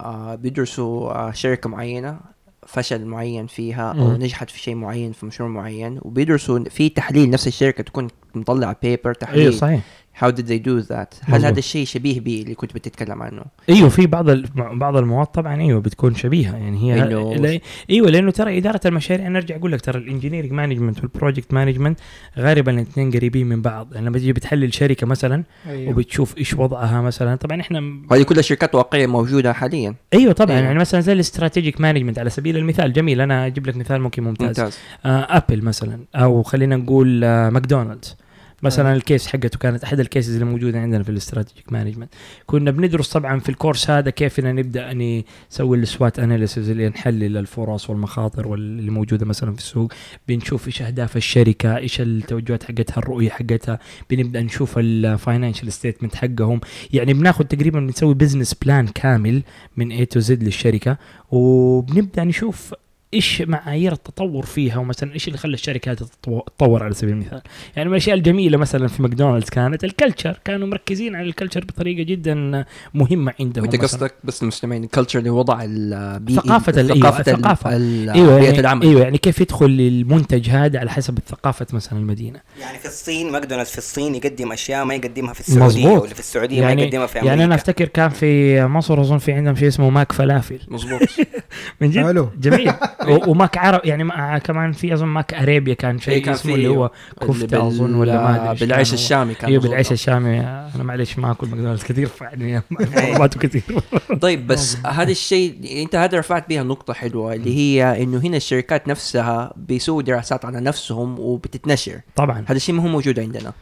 آه بيدرسوا آه شركة معينة فشل معين فيها أو مم. نجحت في شيء معين في مشروع معين وبيدرسوا في تحليل نفس الشركة تكون مطلعة paper أيوه تحليل صحيح how did they do that? هل. هذا الشيء شبيه به اللي كنت بتتكلم عنه؟ أيوه في بعض ال- بعض المواد طبعا أيوه بتكون شبيهة. يعني هي لا- أيوه لأنه ترى إدارة المشاريع أنا أرجع أقول لك ترى ال engineering management وال project management غالبا الاثنين قريبين من بعض. يعني لما تيجي بتحلل شركة مثلا أيوة. وبتشوف إيش وضعها مثلا طبعا إحنا هذه كلها شركات واقعية موجودة حاليا. أيوه طبعا. أيوة. يعني مثلا زي ال strategic management على سبيل المثال جميل أنا أجيب لك مثال ممكن ممتاز, ممتاز. آه ابل مثلا أو خلينا نقول آه ماكدونالدز مثلا. ال case حقته كانت أحد ال cases اللي موجودة عندنا في ال strategic management. كنا بندرس طبعا في ال course هذا كيف إن نبدأ نسوي ال SWOT analysis اللي نحلل الفرص والمخاطر واللي موجودة مثلا في السوق. بنشوف إيش أهداف الشركة إيش التوجهات حقتها الرؤية حقتها. بنبدأ نشوف ال financial statement حقهم. يعني بناخذ تقريبا بنسوي business plan كامل من A to Z للشركة. وبنبدأ نشوف إيش معايير التطور فيها ومثلا إيش اللي خلى الشركة هذه تتطو- تتطور على سبيل المثال؟ يعني من الأشياء الجميلة مثلا في ماكدونالدز كانت ال culture كانوا مركزين على ال culture بطريقة جدا مهمة عندهم مثلاً. قصدك بس المستمعين ال culture اللي وضع البيئي ثقافة ال- أيوة، ثقافة ال- الثقافة. ال- أيوه بيئة يعني العمل. أيوه يعني كيف يدخل المنتج هذا على حسب ثقافه مثلا المدينة؟ يعني في الصين ماكدونالدز في الصين يقدم أشياء ما يقدمها في السعودية مظبوط. واللي في السعودية ما يعني يقدمها في أمريكا يعني أنا أفتكر كان في مصر أظن في عندهم شيء اسمه ماك فلافل. مظبوط. من جد؟ حلو. جميل. وماك عرب يعني ما- كمان في أظن ماك أريبيا كان إيه، شيء كان اسمه اللي هو كفتة بال- أظن ولا ما أدري بالعيش. الشامي كان أيوه. بالعيش الشامي. أنا معلش ما أكل ماكدونالدز كثير فيعني معلوماته كثير. طيب بس هذا الشيء أنت هذا رفعت بها نقطة حلوة اللي هي إنه هنا الشركات نفسها بيسووا دراسات على نفسهم وبتتنشر. طبعا. هذا الشيء ما هو موجود عندنا.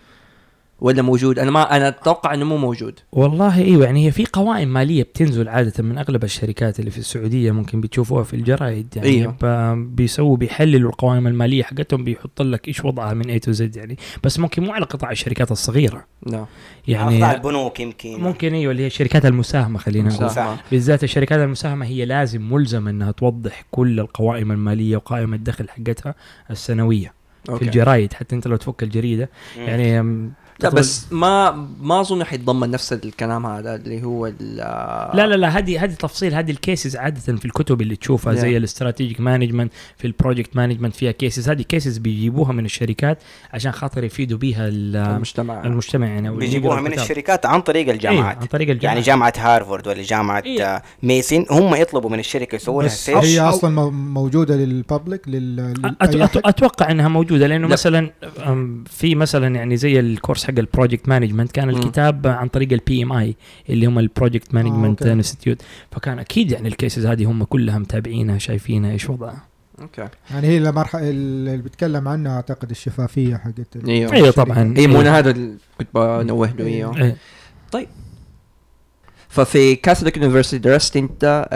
ولا موجود؟ أنا ما أنا أتوقع إنه مو موجود. والله إيوه يعني هي في قوائم مالية بتنزل عادة من أغلب الشركات اللي في السعودية ممكن بتشوفوها في الجرايد. يعني أيوه. ب- بيسووا بيحللوا القوائم المالية حقتهم بيحط لك إيش وضعها من اي تو زد يعني. بس ممكن مو على قطاع الشركات الصغيرة. لا. يعني يعني البنوك يمكن. ممكن إيوه اللي هي الشركات المساهمة خلينا نقول. بالذات الشركات المساهمة هي لازم ملزمه إنها توضح كل القوائم المالية وقائمه الدخل حقتها السنوية في okay. الجرايد. حتى أنت لو تفك الجريدة مم. يعني لا بس ما ما أظن حيتضمن نفس الكلام هذا اللي هو ال- لا لا لا هذه هذه تفصيل هذه ال cases عادة في الكتب اللي تشوفها Yeah. زي ال strategic management في ال project management فيها cases هذه cases بيجيبوها من الشركات عشان خاطر يفيدوا بيها ال- المجتمع المجتمع يعني بيجيبوها من. الشركات عن طريق أيوة، الجامعات عن طريق الجامعة يعني جامعة هارفارد ولا جامعة إيه. آه، ميسن هم يطلبوا من الشركة يسووا لها search هي أو- أصلا مو- موجودة لل public لل أت- أت-؟ أتوقع إنها موجودة لأنه لا. مثلا في مثلا يعني زي ال course حق ال project management كان. الكتاب عن طريق ال PMI اللي هم ال project management. institute فكان أكيد يعني ال cases هذه هم كلها متابعينها شايفينها إيش وضعها okay يعني هي المرحلة اللي بيتكلم عنها أعتقد الشفافية حقت إيوه إيوه طبعا اي مو أنا هذا اللي كنت بنوه له اياه إيه. ففي Catholic University درست أنت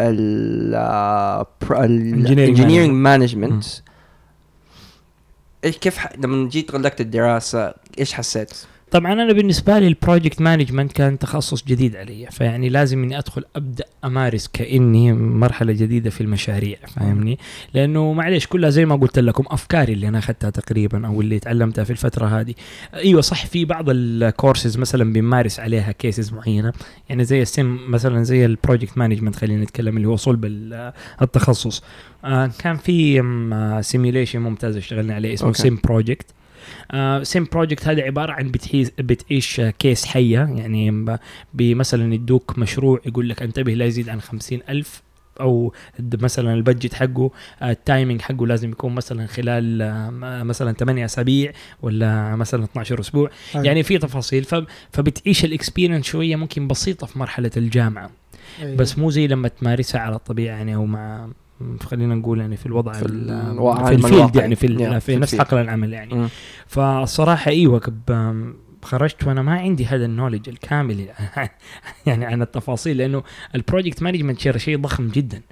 ال engineering management مم. إيش كيف. لما جيت غلقت الدراسة إيش حسيت؟ طبعا أنا بالنسبة لي ال project management كان تخصص جديد علي فيعني لازم إني أدخل أبدأ أمارس كأني مرحلة جديدة في المشاريع فاهمني؟ لأنه معليش كلها زي ما قلت لكم أفكاري اللي أنا أخذتها تقريبا أو اللي تعلمتها في الفترة هذه. أيوه صح في بعض الكورسز مثلا بنمارس عليها cases معينة يعني زي ال sim مثلا زي ال project management خلينا نتكلم اللي هو صلب ال- التخصص. آه كان في simulation ممتاز اشتغلنا عليه اسمه. sim project sim project هذا عبارة عن بتعيش بتعيش آه، case حية يعني بمثلا يدوك مشروع يقول لك انتبه لا يزيد عن خمسين ألف أو مثلا ال budget حقه آه، ال timing حقه لازم يكون مثلا خلال آه، مثلا 8 أسابيع ولا مثلا 12 أسبوع أيوة. يعني في تفاصيل فبتعيش ال experience شوية ممكن بسيطة في مرحلة الجامعة أيوة. بس مو زي لما تمارسها على الطبيعة يعني أو مع خلينا نقول يعني في الوضع في في ال field. يعني في, Yeah، في في نفس. حقل العمل يعني مم. فالصراحة أيوه كب خرجت وأنا ما عندي هذا ال knowledge الكامل يعني عن التفاصيل لأنه ال project management شيء ضخم جدا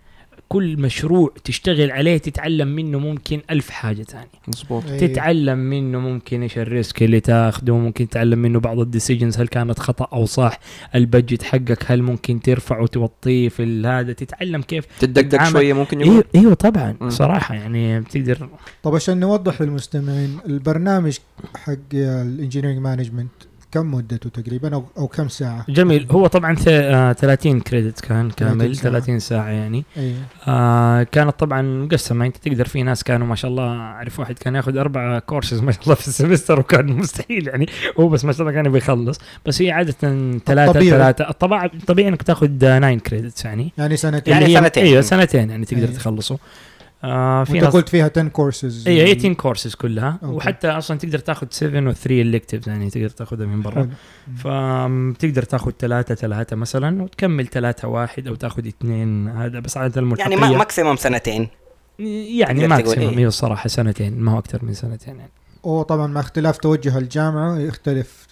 كل مشروع تشتغل عليه تتعلم منه ممكن ألف حاجة ثانية. مظبوط. أيوة. تتعلم منه ممكن إيش ال risk اللي تاخده ممكن تتعلم منه بعض ال decisions هل كانت خطأ أو صح ال budget حقك هل ممكن ترفعه وتوطيه في ال- هذا تتعلم كيف تدقدق شوية ممكن يقول. إيوه أيوه طبعا مم. صراحة يعني بتقدر. طب عشان نوضح للمستمعين البرنامج حق ال engineering management كم مدته تقريبا أو أو كم ساعة؟ جميل هو طبعا ث- آه 30 credit كان 30 كامل ساعة. 30 ساعة يعني أيوه آه كانت طبعا مقسمة أنت تقدر في ناس كانوا ما شاء الله أعرف واحد كان ياخذ أربع كورسز ما شاء الله في ال semester وكان مستحيل يعني هو بس ما شاء الله كان بيخلص بس هي عادة ثلاثة. ثلاثة الطبيعي طبيعي إنك تاخذ 9 credits يعني يعني سنتين يعني سنتين. أيوه سنتين يعني تقدر أيوة. تخلصه آه في وانت ناس قلت فيها 10 كورسز اي 18 كورسز كلها okay. وحتى أصلا تقدر تاخذ 7 و 3 electives يعني تقدر تاخذها من برا. فتقدر تاخذ ثلاثة ثلاثة مثلا وتكمل ثلاثة واحد أو تاخذ اثنين هذا بس عادة الملحقية يعني ما maximum سنتين يعني maximum إيه. هي الصراحة سنتين ما هو أكثر من سنتين يعني وطبعا مع اختلاف توجه الجامعة يختلف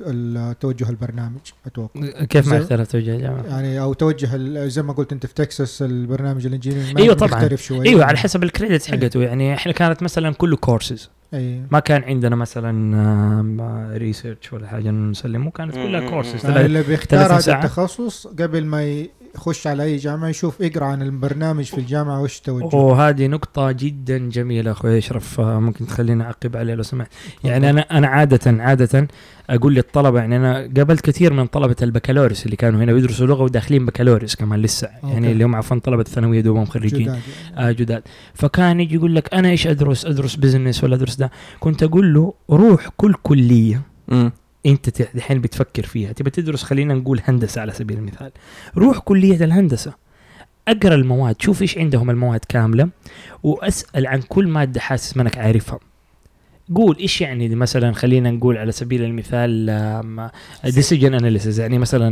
توجه البرنامج أتوقع كيف ما اختلف توجه الجامعة؟ يعني أو توجه ال- زي ما قلت أنت في تكساس البرنامج ال engineering أيوة طبعاً. يختلف شوي أيوه على حسب ال credit حقته يعني إحنا كانت مثلا كله كورسز أيوه ما كان عندنا مثلا research ولا حاجة نسلمه كانت كلها. كورسز يعني اللي بيختار 30 هذا ساعة. التخصص قبل ما يخش على أي جامعة يشوف يقرأ عن البرنامج في الجامعة وش توجهه وهذه نقطة جدا جميلة أخوي أشرف. ممكن تخليني أعقب عليه لو سمحت. يعني أنا أنا عادة عادة أقول للطلبة يعني أنا قابلت كثير من طلبة البكالوريوس اللي كانوا هنا بيدرسوا لغة وداخلين بكالوريوس كمان لسه. يعني okay. اللي هم عفوا طلبة الثانوية دوبهم خريجين. جداد آه جداد. فكان يجي يقول لك أنا إيش أدرس؟ أدرس business ولا أدرس ده؟ كنت أقول له روح كل كلية. مم. انت دحين بتفكر فيها. تبي تدرس خلينا نقول هندسة على سبيل المثال. روح كلية الهندسة. اقرأ المواد شوف إيش عندهم المواد كاملة واسأل عن كل مادة حاسس منك مو عارفها. قول إيش يعني مثلا خلينا نقول على سبيل المثال decision analysis يعني مثلا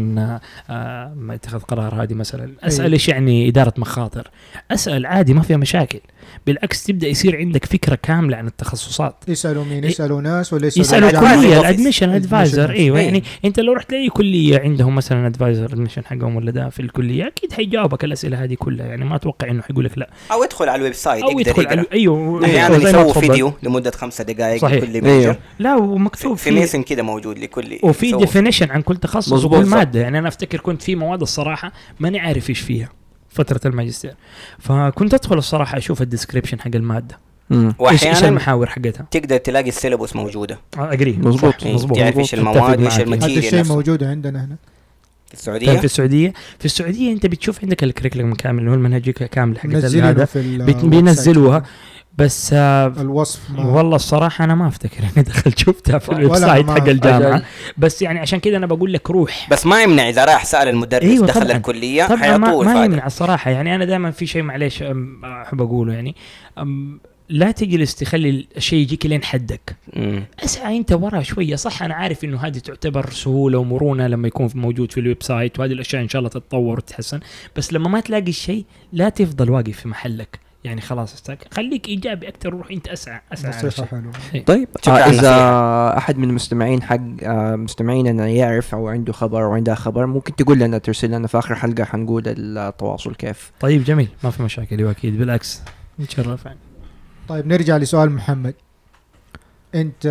ما اتخذ قرار هذه مثلا. اسأل أيوة. إيش يعني إدارة مخاطر. اسأل عادي ما فيها مشاكل. بالعكس تبدأ يصير عندك فكرة كاملة عن التخصصات يسألوا مين. يسألوا ناس ولا يسألوا الجامعة؟ كلية. ال admission advisor إيوه إيه. يعني أنت لو رحت لأي كلية عندهم مثلا advisor admission حقهم ولا ده في الكلية أكيد حيجاوبك الأسئلة هذه كلها يعني ما أتوقع إنه حيقول لك لا أو ادخل على ال website أو يدخل على أيوه أحيانا ما يسووا تفضل. فيديو لمدة خمسة دقائق صحيح. لكل أيوه. major لا ومكتوب في ميسن كده موجود لكل وفي definition عن كل تخصص وكل. مادة يعني أنا أفتكر كنت في مواد الصراحة ماني عارف إيش فيها فترة الماجستير. فكنت أدخل الصراحة أشوف ال description حق المادة. مم. إيش واحيانا المحاور حقتها؟ تقدر تلاقي ال syllabus موجودة. اقري مظبوط، إيه، مظبوط تعرف مظبوط. إيش المواد وايش. ال material هذا الشيء نفسه. موجود عندنا هنا. في السعودية؟ في السعودية. في السعودية أنت بتشوف عندك ال curriculum كامل اللي هو المنهج كامل حق منزلينه هذا بينزلوها. بس آه الوصف ما والله الصراحة أنا ما أفتكر إني دخلت شفتها في ال website حق الجامعة. أجل. بس يعني عشان كذا أنا بقول لك روح. بس ما يمنع إذا راح سأل المدرس أيوة دخل طبعاً. الكلية طبعا ما, ما يمنع الصراحة. يعني أنا دائما في شيء معليش أحب أقوله يعني. أم، لا تجلس تخلي الشيء يجيك لين حدك. مم. اسعى أنت ورا شوية. صح أنا عارف إنه هذه تعتبر سهولة ومرونة لما يكون في- موجود في ال website وهذه الأشياء إن شاء الله تتطور وتتحسن. بس لما ما تلاقي الشيء لا تفضل واقف في محلك. يعني خلاص stuck خليك إيجابي أكثر روح أنت اسعى أسعى على نصيحه الشيء. حلوة. طيب شكراً آه إذا. أحد من المستمعين حق آه مستمعينا يعرف أو عنده خبر أو عندها خبر ممكن تقول لنا ترسل لنا في آخر حلقة حنقول التواصل كيف. طيب جميل. ما في مشاكل أيوه أكيد. بالعكس. نتشرف. يعني طيب نرجع لسؤال محمد. انت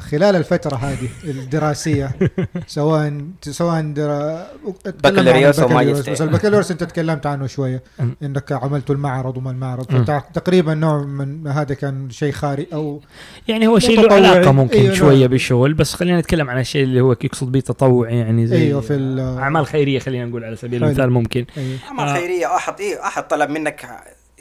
خلال الفترة هذه الدراسية سواء سواء درا... بكالوريوس البكالوريوس، ماجستير. بس البكالوريوس أنت تكلمت عنه شوية. إنك عملت المعرض وما المعرض أم. فتقريبا نوع من هذا كان شيء خاري أو يعني هو شيء له. علاقة ممكن أيوة، شوية. بالشغل بس خلينا نتكلم عن الشيء اللي هو يقصد به تطوعي يعني زي أيوه في ال- أعمال خيرية خلينا نقول على سبيل. المثال ممكن أيوة. أعمال آه. خيرية احد إيه احد طلب منك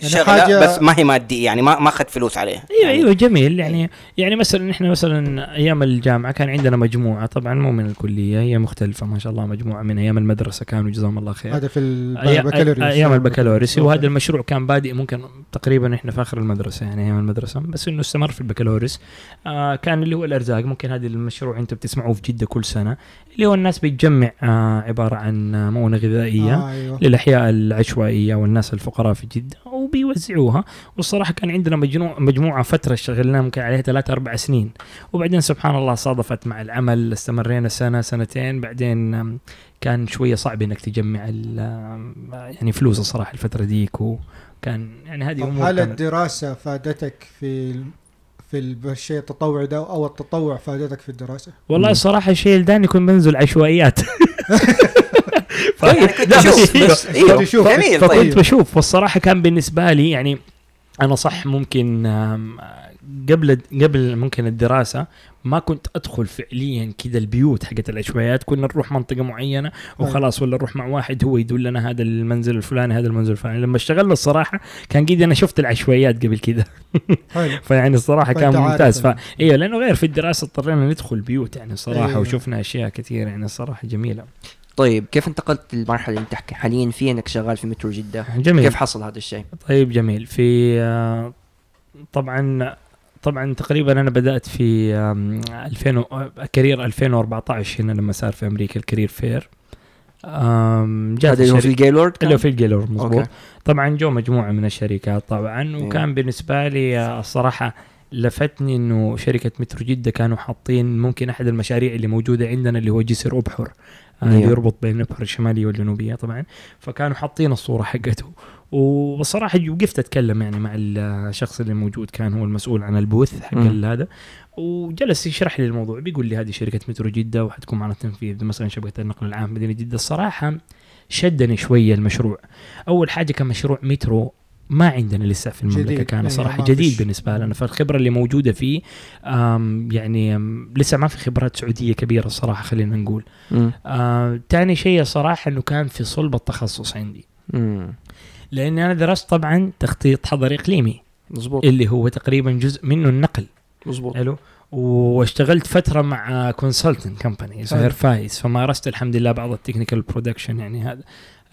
يعني شغلة حاجة- بس ما هي مادية يعني ما ما اخذت فلوس عليها. أيوه يعني أيوه جميل. يعني يعني مثلا إحنا مثلا أيام الجامعة كان عندنا مجموعة طبعا مو من الكلية هي مختلفة ما شاء الله مجموعة من أيام المدرسة كانوا جزاهم الله خير. هذا في البكالوريوس أي- أيام البكالوريوس. وهذا المشروع كان بادئ ممكن تقريبا إحنا في آخر المدرسة يعني أيام المدرسة. بس إنه استمر في البكالوريوس. آه كان اللي هو الأرزاق. ممكن هذا المشروع أنتم بتسمعوه في جدة كل سنة. اللي هو الناس بتجمع آه عبارة عن آه، مؤونه غذائية آه أيوه. للأحياء العشوائية والناس الفقراء في جدة. وبيوزعوها والصراحة كان عندنا مجموعه مجموعة فترة اشتغلنا ممكن عليها ثلاث أربع سنين. وبعدين سبحان الله صادفت مع العمل استمرينا سنة سنتين. بعدين كان شوية صعب إنك تجمع يعني فلوس الصراحة الفترة ديك وكان يعني هذه أمور هل الدراسة فادتك في في ال- الشيء التطوعي ده أو التطوع فادتك في الدراسة؟ والله. الصراحة الشيء اللي داني كنت بنزل عشوائيات. ف- يعني كنت لا،. بس أيوه. جميل فكنت طيب بشوف والصراحه كان بالنسبة لي يعني أنا صح ممكن قبل قبل ممكن الدراسة ما كنت أدخل فعليا كذا البيوت حقت العشوائيات كنا نروح منطقة معينة وخلاص ولا نروح مع واحد هو يدلنا هذا المنزل الفلاني هذا المنزل الفلاني لما اشتغلنا الصراحة كان قد أنا شفت العشوائيات قبل كذا فيعني الصراحة كان ممتاز ف... يعني. أيوه لأنه غير في الدراسة اضطرينا ندخل بيوت يعني الصراحة أيوة. وشفنا أشياء كثير يعني الصراحة جميلة طيب كيف انتقلت للمرحلة اللي انت حاليا فيها إنك شغال في مترو جدة؟ جميل. كيف حصل هذا الشيء؟ طيب جميل. في آه، طبعا طبعا تقريبا أنا بدأت في آم، 2000 و- career 2014 هنا لما صار في أمريكا ال career fair. جات هذا في الجيلورد اللي هو في الجيلورد مضبوط. طبعا جو مجموعة من الشركات طبعا إيه. وكان بالنسبة لي آه، الصراحة لفتني إنه شركة مترو جدة كانوا حاطين ممكن أحد المشاريع اللي موجودة عندنا اللي هو جسر أبحر. اللي أيوه. يربط بين الابحر الشماليه والجنوبية طبعا. فكانوا حاطين الصورة حقته. وبصراحه وقفت أتكلم يعني مع الشخص اللي موجود كان هو المسؤول عن ال booth حق. هذا. وجلس يشرح لي الموضوع. بيقول لي هذه شركة مترو جدة وحتكون معنا تنفيذ مثلا شبكة النقل العام مدينة جدة. الصراحه شدني شوية المشروع. أول حاجة كان مشروع مترو ما عندنا لسه في المملكة جديد. كان أيوة، صراحة جديد. بالنسبة لنا فالخبرة اللي موجودة فيه يعني لسه ما في خبرات سعودية كبيرة الصراحة خلينا نقول مم. آه، شيء صراحة إنه كان في صلب التخصص عندي. لاني أنا درست طبعا تخطيط حضري إقليمي مظبوط اللي هو تقريبا جزء منه النقل مظبوط حلو واشتغلت فترة مع consultant company. غير فايز فمارست الحمد لله بعض ال technical production يعني هذا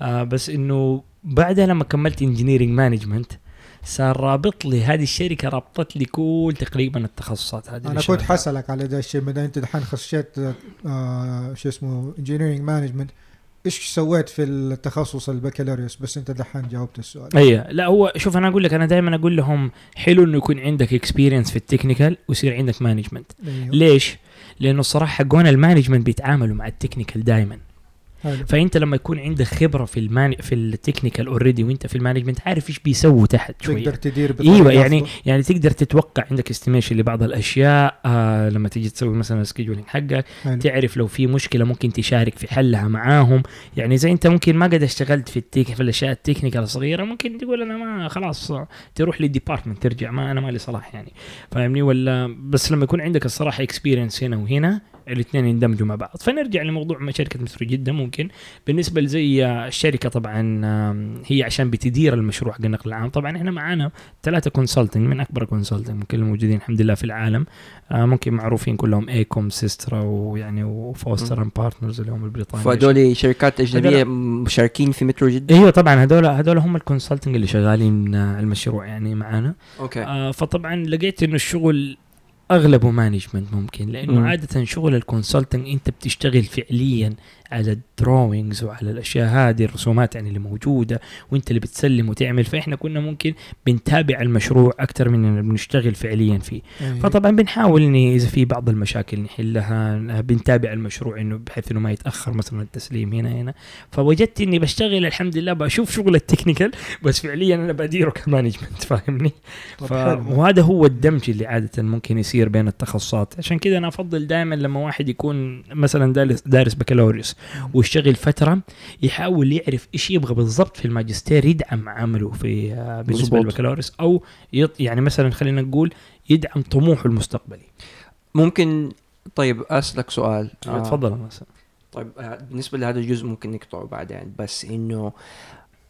آه بس إنه بعدها لما كملت engineering management صار رابط لي هذه الشركة رابطت لي كل تقريبا التخصصات هذه أنا كنت. حسألك على ده الشيء ما أنت دحين خشيت آه شو اسمه engineering management إيش سويت في التخصص البكالوريوس بس أنت دحين جاوبت السؤال أيوه لا هو شوف أنا أقول لك أنا دائما أقول لهم حلو إنه يكون عندك experience في ال technical ويصير عندك management أيوه. ليش؟ لأنه الصراحة حقون ال management بيتعاملوا مع ال technical دائما حلو. فأنت لما يكون عندك خبرة في ال man في ال technical already وأنت في ال management عارف إيش بيسووا تحت تقدر شوية تدير بطريقة إيوه يعني أفضل. يعني تقدر تتوقع عندك estimation لبعض الأشياء آه لما تيجي تسوي مثلا scheduling حقك. تعرف لو في مشكلة ممكن تشارك في حلها معاهم يعني زي أنت ممكن ما قد اشتغلت في ال tech في الأشياء ال technical الصغيرة ممكن تقول أنا ما خلاص تروح لل department ترجع ما أنا مالي صلاح يعني فاهمني ولا بس لما يكون عندك الصراحة experience هنا وهنا الاثنين يندمجوا مع بعض. فنرجع لموضوع ما شركة مترو جده ممكن. بالنسبة لزي الشركة طبعا هي عشان بتدير المشروع حق النقل العام طبعا إحنا معانا ثلاثة consulting من أكبر consulting ممكن الموجودين الحمد لله في العالم. آه، ممكن معروفين كلهم AECOM Systra ويعني و Foster and Partners اللي هم البريطانيين. فهذول شركات أجنبية مشاركين في مترو جده أيوه طبعا هذول هذول هم ال consulting اللي شغالين آه، المشروع يعني معانا. أوكي. آه فطبعا لقيت إنه الشغل أغلبه management ممكن لأنه مم. عادة شغل ال consulting أنت بتشتغل فعليا على ال drawings وعلى الأشياء هذه الرسومات يعني اللي موجودة وأنت اللي بتسلم وتعمل فإحنا كنا ممكن بنتابع المشروع أكثر من إننا بنشتغل فعليا فيه. إيه. فطبعا بنحاول إني إذا في بعض المشاكل نحلها بنتابع المشروع إنه بحيث إنه ما يتأخر مثلا التسليم هنا هنا. فوجدت إني بشتغل الحمد لله بشوف شغل ال technical بس فعليا أنا بديره ك management فاهمني؟ ف... وهذا هو الدمج اللي عادة ممكن يصير بين التخصصات. عشان كذا أنا أفضل دائما لما واحد يكون مثلا دارس, دارس بكالوريوس. ويشتغل فترة يحاول يعرف إيش يبغى بالضبط في الماجستير يدعم عمله في آه، بالنسبة. للبكالوريوس أو يط... يعني مثلا خلينا نقول يدعم طموحه المستقبلي ممكن طيب أسألك سؤال آه. تفضل مثلا طيب آه، بالنسبة لهذا الجزء ممكن نقطعه بعدين بس إنه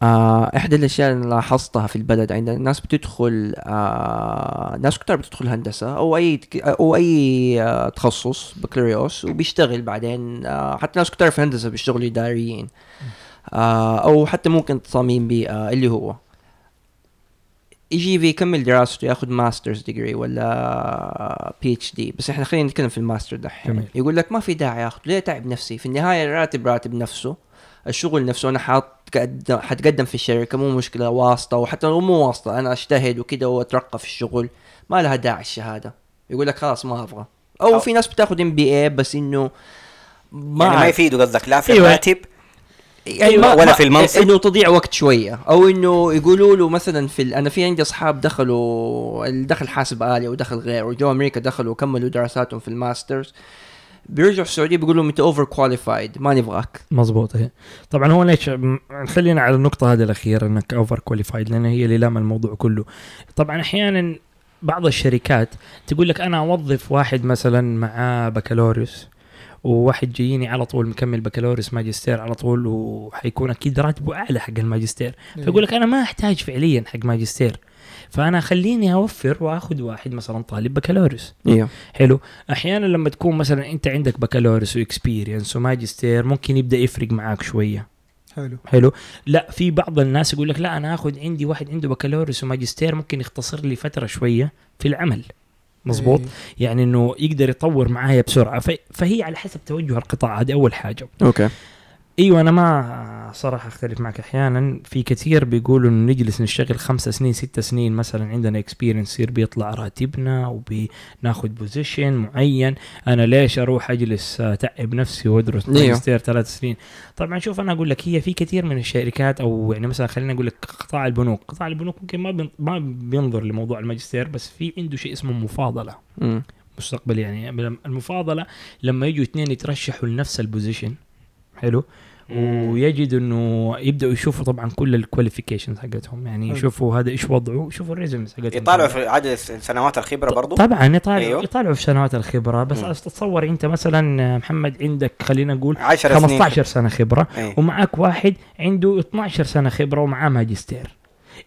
آه إحدى الأشياء اللي لاحظتها في البلد عندنا الناس بتدخل آه ناس كتار بتدخل هندسة أو أي أو أي آه تخصص بكالوريوس وبيشتغل بعدين آه حتى ناس كتار في هندسة بيشتغلوا إداريين آه أو حتى ممكن تصاميم بيئه اللي هو. يجي بيكمل دراسته ياخذ masters degree ولا PhD بس إحنا خلينا نتكلم في الماستر دحين. يقول لك ما في داعي آخذ ليه تعب نفسي؟ في النهاية الراتب راتب نفسه الشغل نفسه أنا حتقدم حتقدم في الشركة مو مشكلة واسطة وحتى لو مو واسطة أنا أجتهد وكذا وأترقى في الشغل ما لها داعي الشهادة يقول لك خلاص ما أبغى أو, أو- في ناس بتاخذ MBA بس إنه ما يعني ما. يفيدوا قصدك لا في أيوة. الراتب يعني أيوة، ولا ما- في المنصب. إنه تضيع وقت شوية أو إنه يقولوا له مثلا في ال- أنا في عندي أصحاب دخلوا الدخل حاسب آلي ودخل غير وجو أمريكا دخلوا وكملوا دراساتهم في ال masters بيرجعوا السعودية بيقولوا أنت overqualified ما نبغاك مظبوط هي. طبعا هو ليش خلينا على النقطة هذه الأخيرة إنك overqualified لأن هي اللي لام الموضوع كله. طبعا أحيانا بعض الشركات تقول لك أنا أوظف واحد مثلا معاه بكالوريوس وواحد جاييني على طول مكمل بكالوريوس ماجستير على طول وحيكون أكيد راتبه أعلى حق الماجستير. فيقول لك أنا ما أحتاج فعليا حق ماجستير. فأنا خليني أوفر وأخذ واحد مثلا طالب بكالوريوس. إيوه. حلو. أحيانا لما تكون مثلا أنت عندك بكالوريوس و experience وماجستير ممكن يبدأ يفرق معاك شوية. حلو. حلو. لا في بعض الناس يقول لك لا أنا آخذ عندي واحد عنده بكالوريوس وماجستير ممكن يختصر لي فترة شوية في العمل. مظبوط؟ إيه. يعني إنه يقدر يطور معايا بسرعة. فهي على حسب توجه القطاع. هذه أول حاجة. أوكي. إيوه أنا ما صراحة أختلف معك. أحيانا في كثير بيقولوا إنه نجلس نشتغل خمسة سنين ستة سنين مثلا عندنا experience يصير بيطلع راتبنا وبناخذ position معين. أنا ليش أروح أجلس أتعب نفسي وأدرس أيوه. ماجستير ثلاث سنين؟ طبعا شوف أنا أقول لك هي في كثير من الشركات أو يعني مثلا خلينا أقول لك قطاع البنوك. قطاع البنوك ممكن ما ما بينظر لموضوع الماجستير بس في عنده شيء اسمه مفاضلة. مم. مستقبل يعني. المفاضلة لما يجوا اثنين يترشحوا لنفس ال position حلو؟ ويجد إنه يبدأوا يشوفوا طبعا كل ال qualifications حقتهم يعني. يشوفوا هذا إيش وضعه يشوفوا ال resumes حقتهم يطالعوا في عدد سنوات الخبرة برضو طبعا يطالعوا أيوه. يطالعوا في سنوات الخبرة بس مم. تتصور أنت مثلا محمد عندك خلينا نقول 10 سنين 15 سنة خبرة أي. ومعك واحد عنده 12 سنة خبرة ومعاه ماجستير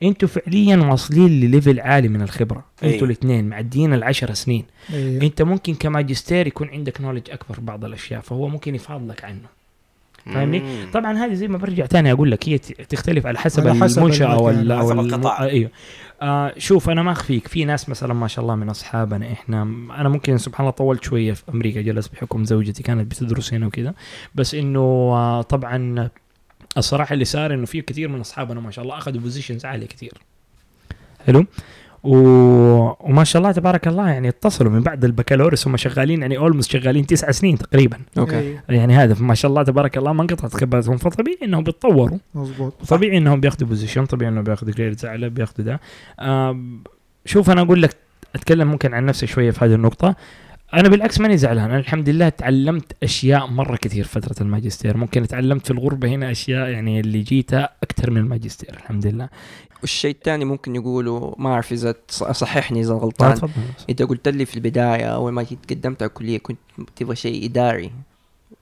أنتوا فعليا واصلين لليفل عالي من الخبرة أي. أنتوا الاثنين معديين العشر سنين إيه. أنت ممكن كماجستير يكون عندك نولج أكبر في بعض الأشياء فهو ممكن يفاضلك عنه فاهمني؟ طبعا هذه زي ما برجع تاني أقول لك هي ت- تختلف على حسب على حسب المنشأة أو حسب القطاع. آه، أيوه. آه شوف أنا ما أخفيك. في ناس مثلا ما شاء الله من أصحابنا إحنا أنا ممكن سبحان الله طولت شوية في أمريكا جلست بحكم زوجتي كانت بتدرس هنا وكذا. بس إنه آه طبعا الصراحة اللي صار إنه في كثير من أصحابنا ما شاء الله أخذوا positions عالية كثير. حلو؟ و... وما شاء الله تبارك الله يعني اتصلوا من بعد البكالوريوس هم شغالين يعني almost شغالين تسع سنين تقريبا. أوكي. إيه. يعني هذا ما شاء الله تبارك الله ما انقطعت خبرتهم فطبيعي إنهم بيتطوروا. مظبوط. طبيعي إنهم بياخذوا position طبيعي انهم بياخذوا grades أعلى بياخذوا ده. شوف أنا أقول لك أتكلم ممكن عن نفسي شوية في هذه النقطة. أنا بالعكس ماني زعلان أنا الحمد لله تعلمت أشياء مرة كثير فترة الماجستير. ممكن تعلمت في الغربة هنا أشياء يعني اللي جيتها أكثر من الماجستير الحمد لله. والشيء الثاني ممكن يقولوا ما أعرف إذا صححني إذا غلطان. انت قلت لي في البداية أول ما جيت قدمت على الكليه كنت تبغى شيء إداري.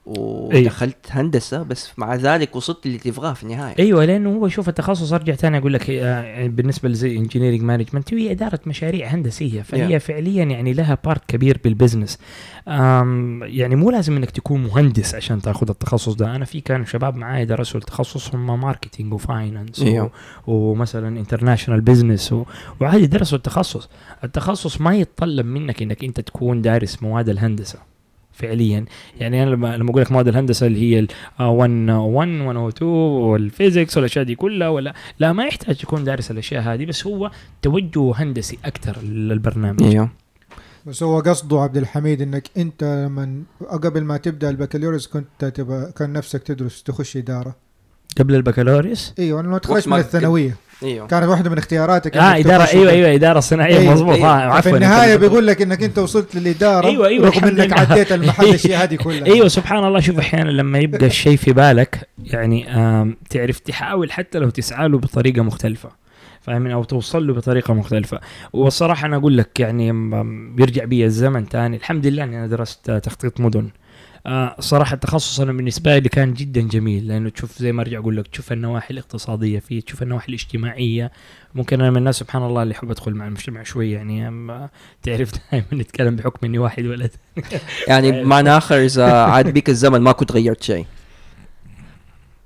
ودخلت هندسة بس مع ذلك وصلت اللي تبغاه في النهاية أيوه لأنه هو شوف التخصص أرجع ثاني أقول لك آه، يعني بالنسبة لزي engineering management هي إدارة مشاريع هندسية فهي Yeah. فعليا يعني لها part كبير بال business يعني مو لازم إنك تكون مهندس عشان تأخذ التخصص ده أنا في كانوا شباب معايا درسوا التخصص هم marketing و finance Yeah. ومثلا international business. وعادي درسوا التخصص التخصص ما يتطلب منك إنك أنت تكون دارس مواد الهندسة فعليا. يعني أنا لما لما أقول لك مواد الهندسة اللي هي ال 101 102 وال physics والأشياء دي كلها ولا لا ما يحتاج يكون دارس الأشياء هذه بس هو توجه هندسي أكثر للبرنامج. أيوه. بس هو قصده عبد الحميد إنك أنت لما قبل ما تبدأ البكالوريوس كنت تبقى كان نفسك تدرس تخش إدارة. قبل البكالوريوس؟ أيوه لما ما من الثانوية. إيوه. كانت واحدة من اختياراتك آه اداره أيوه إدارة. إيوه إدارة صناعية أيوة، مضبوط. أيوة. آه، عفوا في النهاية بيقول لك إنك أنت وصلت للإدارة أيوة، أيوة، رغم إنك لله. عديت المحل الاشياء هذه كلها إيوه سبحان الله. شوف أحيانا لما يبقى الشيء في بالك يعني تعرف تحاول حتى لو تسعى له بطريقة مختلفة فاهمين أو توصل له بطريقة مختلفة. والصراحه أنا أقول لك يعني بيرجع بي الزمن تاني. الحمد لله إني أنا درست تخطيط مدن. آه صراحة التخصص أنا بالنسبة لي كان جدا جميل لأنه تشوف زي ما ارجع أقول لك تشوف النواحي الاقتصادية فيه تشوف النواحي الاجتماعية. ممكن أنا من الناس سبحان الله اللي احب أدخل مع المجتمع شوي يعني تعرف دائما نتكلم بحكم إني واحد ولد يعني معنى آخر إذا عاد بيك الزمن ما كنت غيرت شيء؟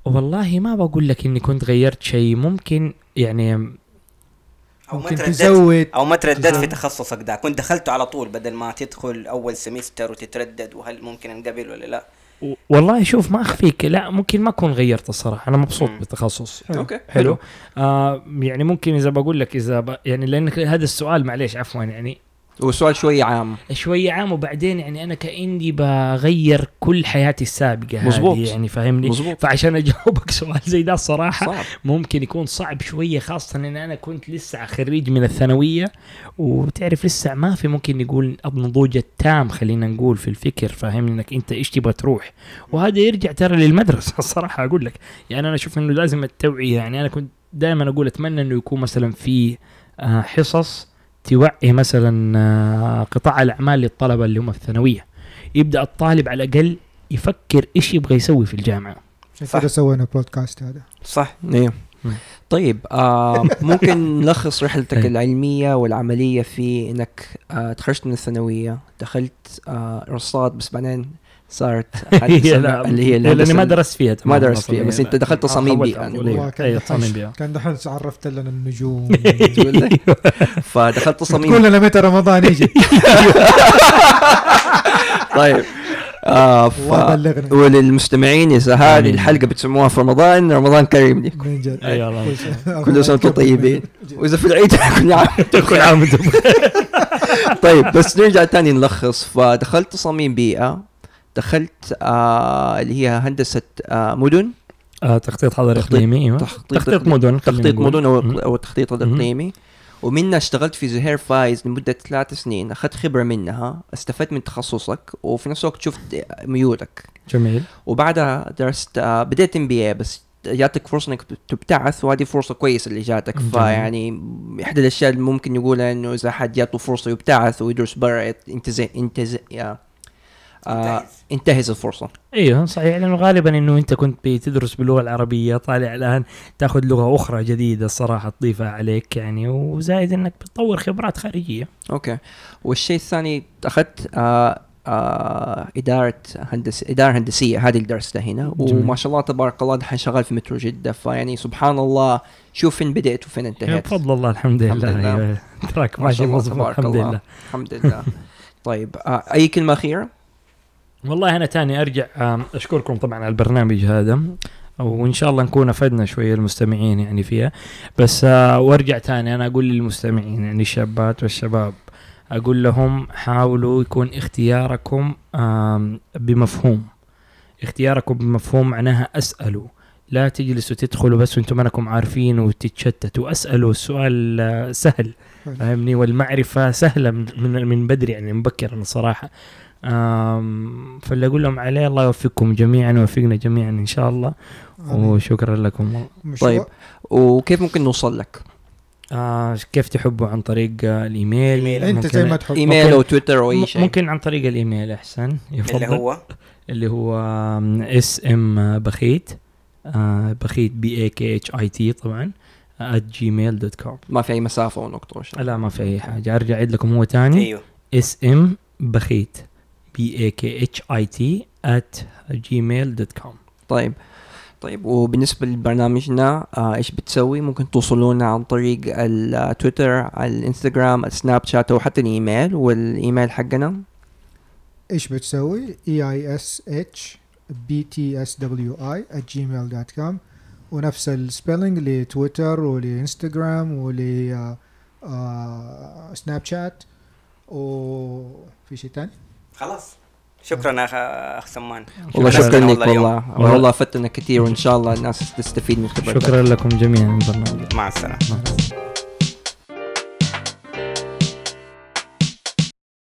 والله ما بقول لك إني كنت غيرت شيء ممكن يعني أو ما ترددت. تزود. أو ما ترددت في. تخصصك ده. كنت دخلته على طول بدل ما تدخل أول semester وتتردد وهل ممكن انقبل ولا لا. والله شوف ما أخفيك. لا ممكن ما أكون غيرت الصراحة. أنا مبسوط مم. بالتخصص. okay حلو. آه يعني ممكن إذا بقول لك إذا ب... يعني لأنك هذا السؤال معليش عفوا يعني وسؤال شوي عام. شوية عام وبعدين يعني أنا كاني بغير كل حياتي السابقة مظبوط. هذه يعني فاهمني؟ مظبوط فعشان أجاوبك سؤال زي ده الصراحه صعب. ممكن يكون صعب شوية خاصة إن أنا كنت لسه خريج من الثانوية وتعرف لسه ما في ممكن نقول النضوج التام خلينا نقول في الفكر فاهمني؟ إنك أنت إيش تبغى تروح. وهذا يرجع ترى للمدرسة الصراحه أقول لك. يعني أنا أشوف إنه لازم التوعية يعني أنا كنت دائما أقول أتمنى إنه يكون مثلا في آه، حصص توعي مثلا آه، قطاع الأعمال للطلبة اللي هم في الثانوية يبدأ الطالب على الأقل يفكر إيش يبغى يسوي في الجامعة صح. كذا سوينا بودكاست هذا صح أيوه مم. طيب آه ممكن نلخص رحلتك أي. العلمية والعملية في إنك آه تخرجت من الثانوية دخلت آه رصاد بس بعدين صارت اللي هي لأني ما درست فيها ما درست فيها. بس أنت دخلت تصاميم. أيوة. والله كان أيوه دحين تصاميم بيئة كان دحين عرفت لنا النجوم؟ فدخلت تصاميم تقول لنا متى رمضان يجي طيب آه ف... وللمستمعين إذا هذه. الحلقة بتسموها في رمضان رمضان كريم لكم من جد أي والله. كل سنة وأنتم طيبين. وإذا في العيد كل عام كل عام طيب بس نرجع تاني نلخص فدخلت تصاميم بيئة دخلت آه اللي هي هندسة آه مدن آه تخطيط حضري إقليمي أيوه تخطيط تخطيط. مدن تخطيط. مدن أو. أو التخطيط الاقليمي ومنها اشتغلت في زهير فايز لمدة ثلاث سنين أخذت خبرة منها استفدت من تخصصك وفي نفس الوقت شفت ميولك جميل وبعدها درست آه، بديت MBA بس جاتك فرصة إنك تبتعث وهذه فرصة كويسة اللي جاتك. فيعني إحدى الأشياء اللي ممكن نقولها إنه إذا حد جاته فرصة يبتعث ويدرس برا انتز انتز يا آه انتهز. الفرصة. أيوه صحيح. لأنه غالبا إنه أنت كنت بتدرس باللغة العربية طالع الآن تأخذ لغة أخرى جديدة الصراحة تضيفها عليك يعني وزايد إنك بتطور خبرات خارجية. okay. والشيء الثاني أخذت آه آه إدارة هندس إدارة هندسية. هذه اللي درستها هنا. جميل. وما شاء الله تبارك الله دحين شغال في مترو جدة. فيعني سبحان الله شوف فين بديت وفين انتهيت. بفضل الله الحمد الحمد لله. تراك ما ماشي شاء الله مظبوط تبارك. الحمد الله. لله. الحمد لله. طيب آه أي كلمة أخيرة؟ والله أنا تاني أرجع أشكركم طبعا على البرنامج هذا وإن شاء الله نكون أفدنا شوية المستمعين يعني فيها. بس آه، وأرجع تاني أنا أقول للمستمعين يعني الشابات والشباب أقول لهم حاولوا يكون اختياركم بمفهوم. اختياركم بمفهوم معناها أسألوا. لا تجلسوا تدخلوا بس وأنتم انكم عارفين وتتشتتوا. أسألوا السؤال آه، سهل فاهمني؟ والمعرفة سهلة من من, بدري يعني مبكرا الصراحه فاللي أقول لهم عليه الله يوفقكم جميعا ويوفقنا جميعا إن شاء الله. وشكرا لكم. مشروع- طيب. وكيف ممكن نوصل لك؟ آه كيف تحبوا عن طريق الإيميل؟ إيميل. أنت ممكن- زي ما تحب. إيميل أو تويتر أو أي شيء. ممكن عن طريق الإيميل أحسن. يفضل. اللي هو؟ اللي هو S M بخيت آه بخيت B A K H I T طبعا at gmail dot com. ما في أي مسافة أو نقطه وش لا ما في أي حاجة. أرجع أعيد لكم هو تاني. أيوه. S M بخيت. B A K H I T gmail com طيب. طيب وبالنسبة لبرنامجنا آه إيش بتسوي؟ ممكن توصلونا عن طريق التويتر، الإنستغرام، السناب شات أو حتى الإيميل. والإيميل حقنا؟ إيش بتسوي؟ E I S H B T S W I Gmail dot com ونفس السبيلنج لتويتر ولإنستغرام ول آه، آه، سناب شات. وفي شيء ثاني خلاص. شكرا اخ أخ سمان. والله شكراً لك والله. والله. فتنا كثير وإن شاء الله الناس تستفيد من خبرتك. شكرا لكم جميعا من البرنامج مع السلامة. مع السلامة.